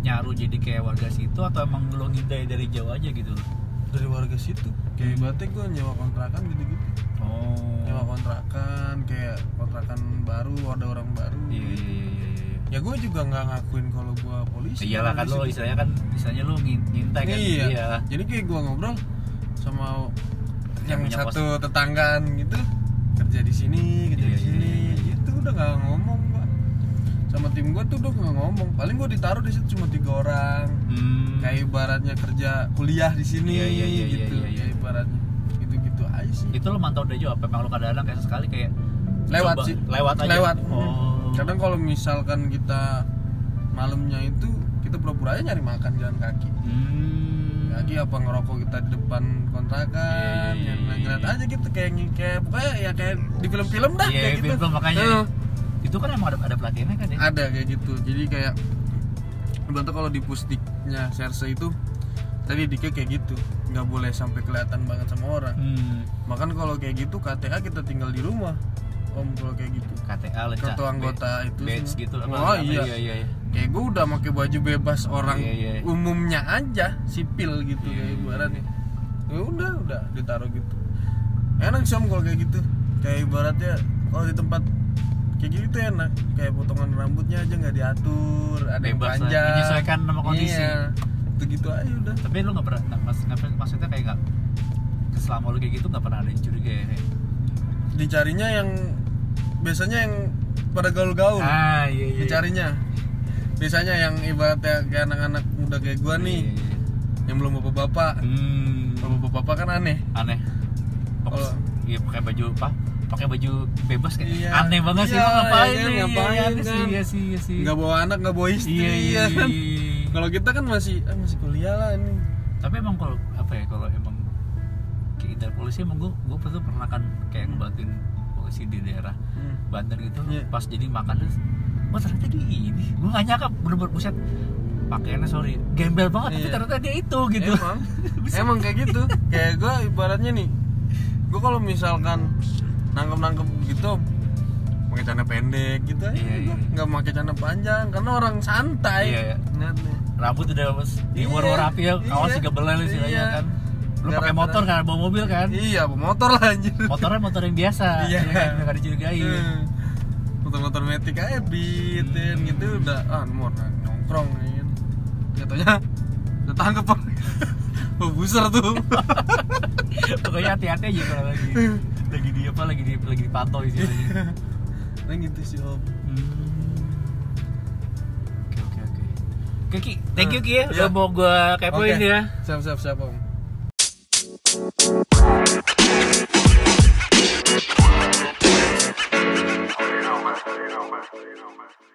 nyaru jadi kayak warga situ atau emang lo ngindai dari jauh aja gitu loh? Dari warga situ kayak ibaratnya gua nyewa kontrakan gitu-gitu Oh. nyewa kontrakan kayak kontrakan baru ada orang baru Iya iya iya iya. iya. ya gue juga nggak ngakuin kalau gue polisi Iyalah kan lo istilahnya kan istilahnya lo ngin- ngintai kan. iya. jadi kayak gue ngobrol sama yang satu tetanggaan gitu kerja di sini kerja Iya, di sini iya, iya. itu udah nggak ngomong tim gue tuh nggak ngomong. Paling gue ditaruh di situ cuma tiga orang. Hmm. kayak ibaratnya kerja kuliah di sini Iya, iya, iya, gitu. iya, iya. kayak ibaratnya. Gitu gitu aja sih. Itu lo mantau udah jauh apa? Emang lo kadang-kadang kayak sekali kayak lewat coba- sih. lewat aja? Lewat. Oh. Kadang kalau misalkan kita malamnya itu kita pura-pura aja nyari makan jalan kaki. Hmm. lagi apa ngerokok kita di depan kontrakan Iya, iya, yang iya, ngeliat iya. aja gitu kayak kayak pokoknya ya kayak di film-film dah Iya, kayak gitu. film makanya. Heeh. Itu kan emang ada ada pelatihannya kan ya? Ada kayak gitu. Jadi kayak Bantu kalau di pusdiknya serse itu tadi dikit kayak gitu. Nggak boleh sampai kelihatan banget sama orang. Hmm. makan kalau kayak gitu KTA kita tinggal di rumah om kalau kayak gitu. KTA leca kartu anggota itu badge gitu apa oh apa, iya. iya iya, iya. kayak gue udah pakai baju bebas orang Iya, iya. umumnya aja sipil gitu Iya, kayak iya. ibaratnya ya udah udah ditaruh gitu. Enak sih om kalau kayak gitu. Kayak ibaratnya kalau di tempat kayak gitu enak. Kayak potongan rambutnya aja nggak diatur ada yang Bebas lah, panjang. menyesuaikan sama kondisi. iya itu gitu aja udah. Tapi lu nggak pernah nggak- mas, nggak- maksudnya kayak nggak selama lu kayak gitu nggak pernah ada yang curiga ya kayak? Dicarinya yang biasanya yang pada gaul-gaul. Ah iya iya dicarinya. Biasanya yang ibaratnya kayak anak-anak muda kayak gua nih Iya, iya, iya. yang belum bapak-bapak. Hmm. bapak-bapak kan aneh. Aneh. Kalau- iya pakai baju apa pakai baju bebas kayak Iya. aneh banget sih Iya, ngapain iya nih ngapain iya, iya, kan? sih iya sih iya sih nggak bawa anak nggak bawa istri iya iya, ya kan? iya. kalau kita kan masih ah, masih kuliah lah ini tapi emang kalau apa ya kalau emang kayak intel polisi emang gue gue tuh pernah kan kayak ngebantuin polisi di daerah Banten gitu Iya. pas jadi makan terus oh ternyata dia ini gue gak nyangka bener-bener buset pakaiannya sorry gembel banget tapi Iya. ternyata dia itu gitu emang emang kayak gitu kayak gue ibaratnya nih gue kalau misalkan nangkep nangkep gitu pakai celana pendek gitu aja Iya, iya. nggak pakai celana panjang karena orang santai. Iya, iya. Rambut udah di Iya, war rapi ya kaos iya. juga belel istilahnya Iya. kan. Lu pakai motor kan bawa mobil kan? Iya bawa motor lah anjir. Motornya motor yang biasa Iya. ya kan? Nggak dicurigai Hmm. motor-motor metik aja beatin gitu udah. Ah mau nongkrong kan katanya udah tangkep pak. Oh, buser tuh. Pokoknya hati-hati aja kalau lagi lagi di apa lagi di lagi di pato sih nah gitu sih om hmm. oke oke oke Kiki, thank you nah. kiki ya. ya udah mau gue kepoin okay. ya siap siap siap om You know, man. You know, man. You know, man.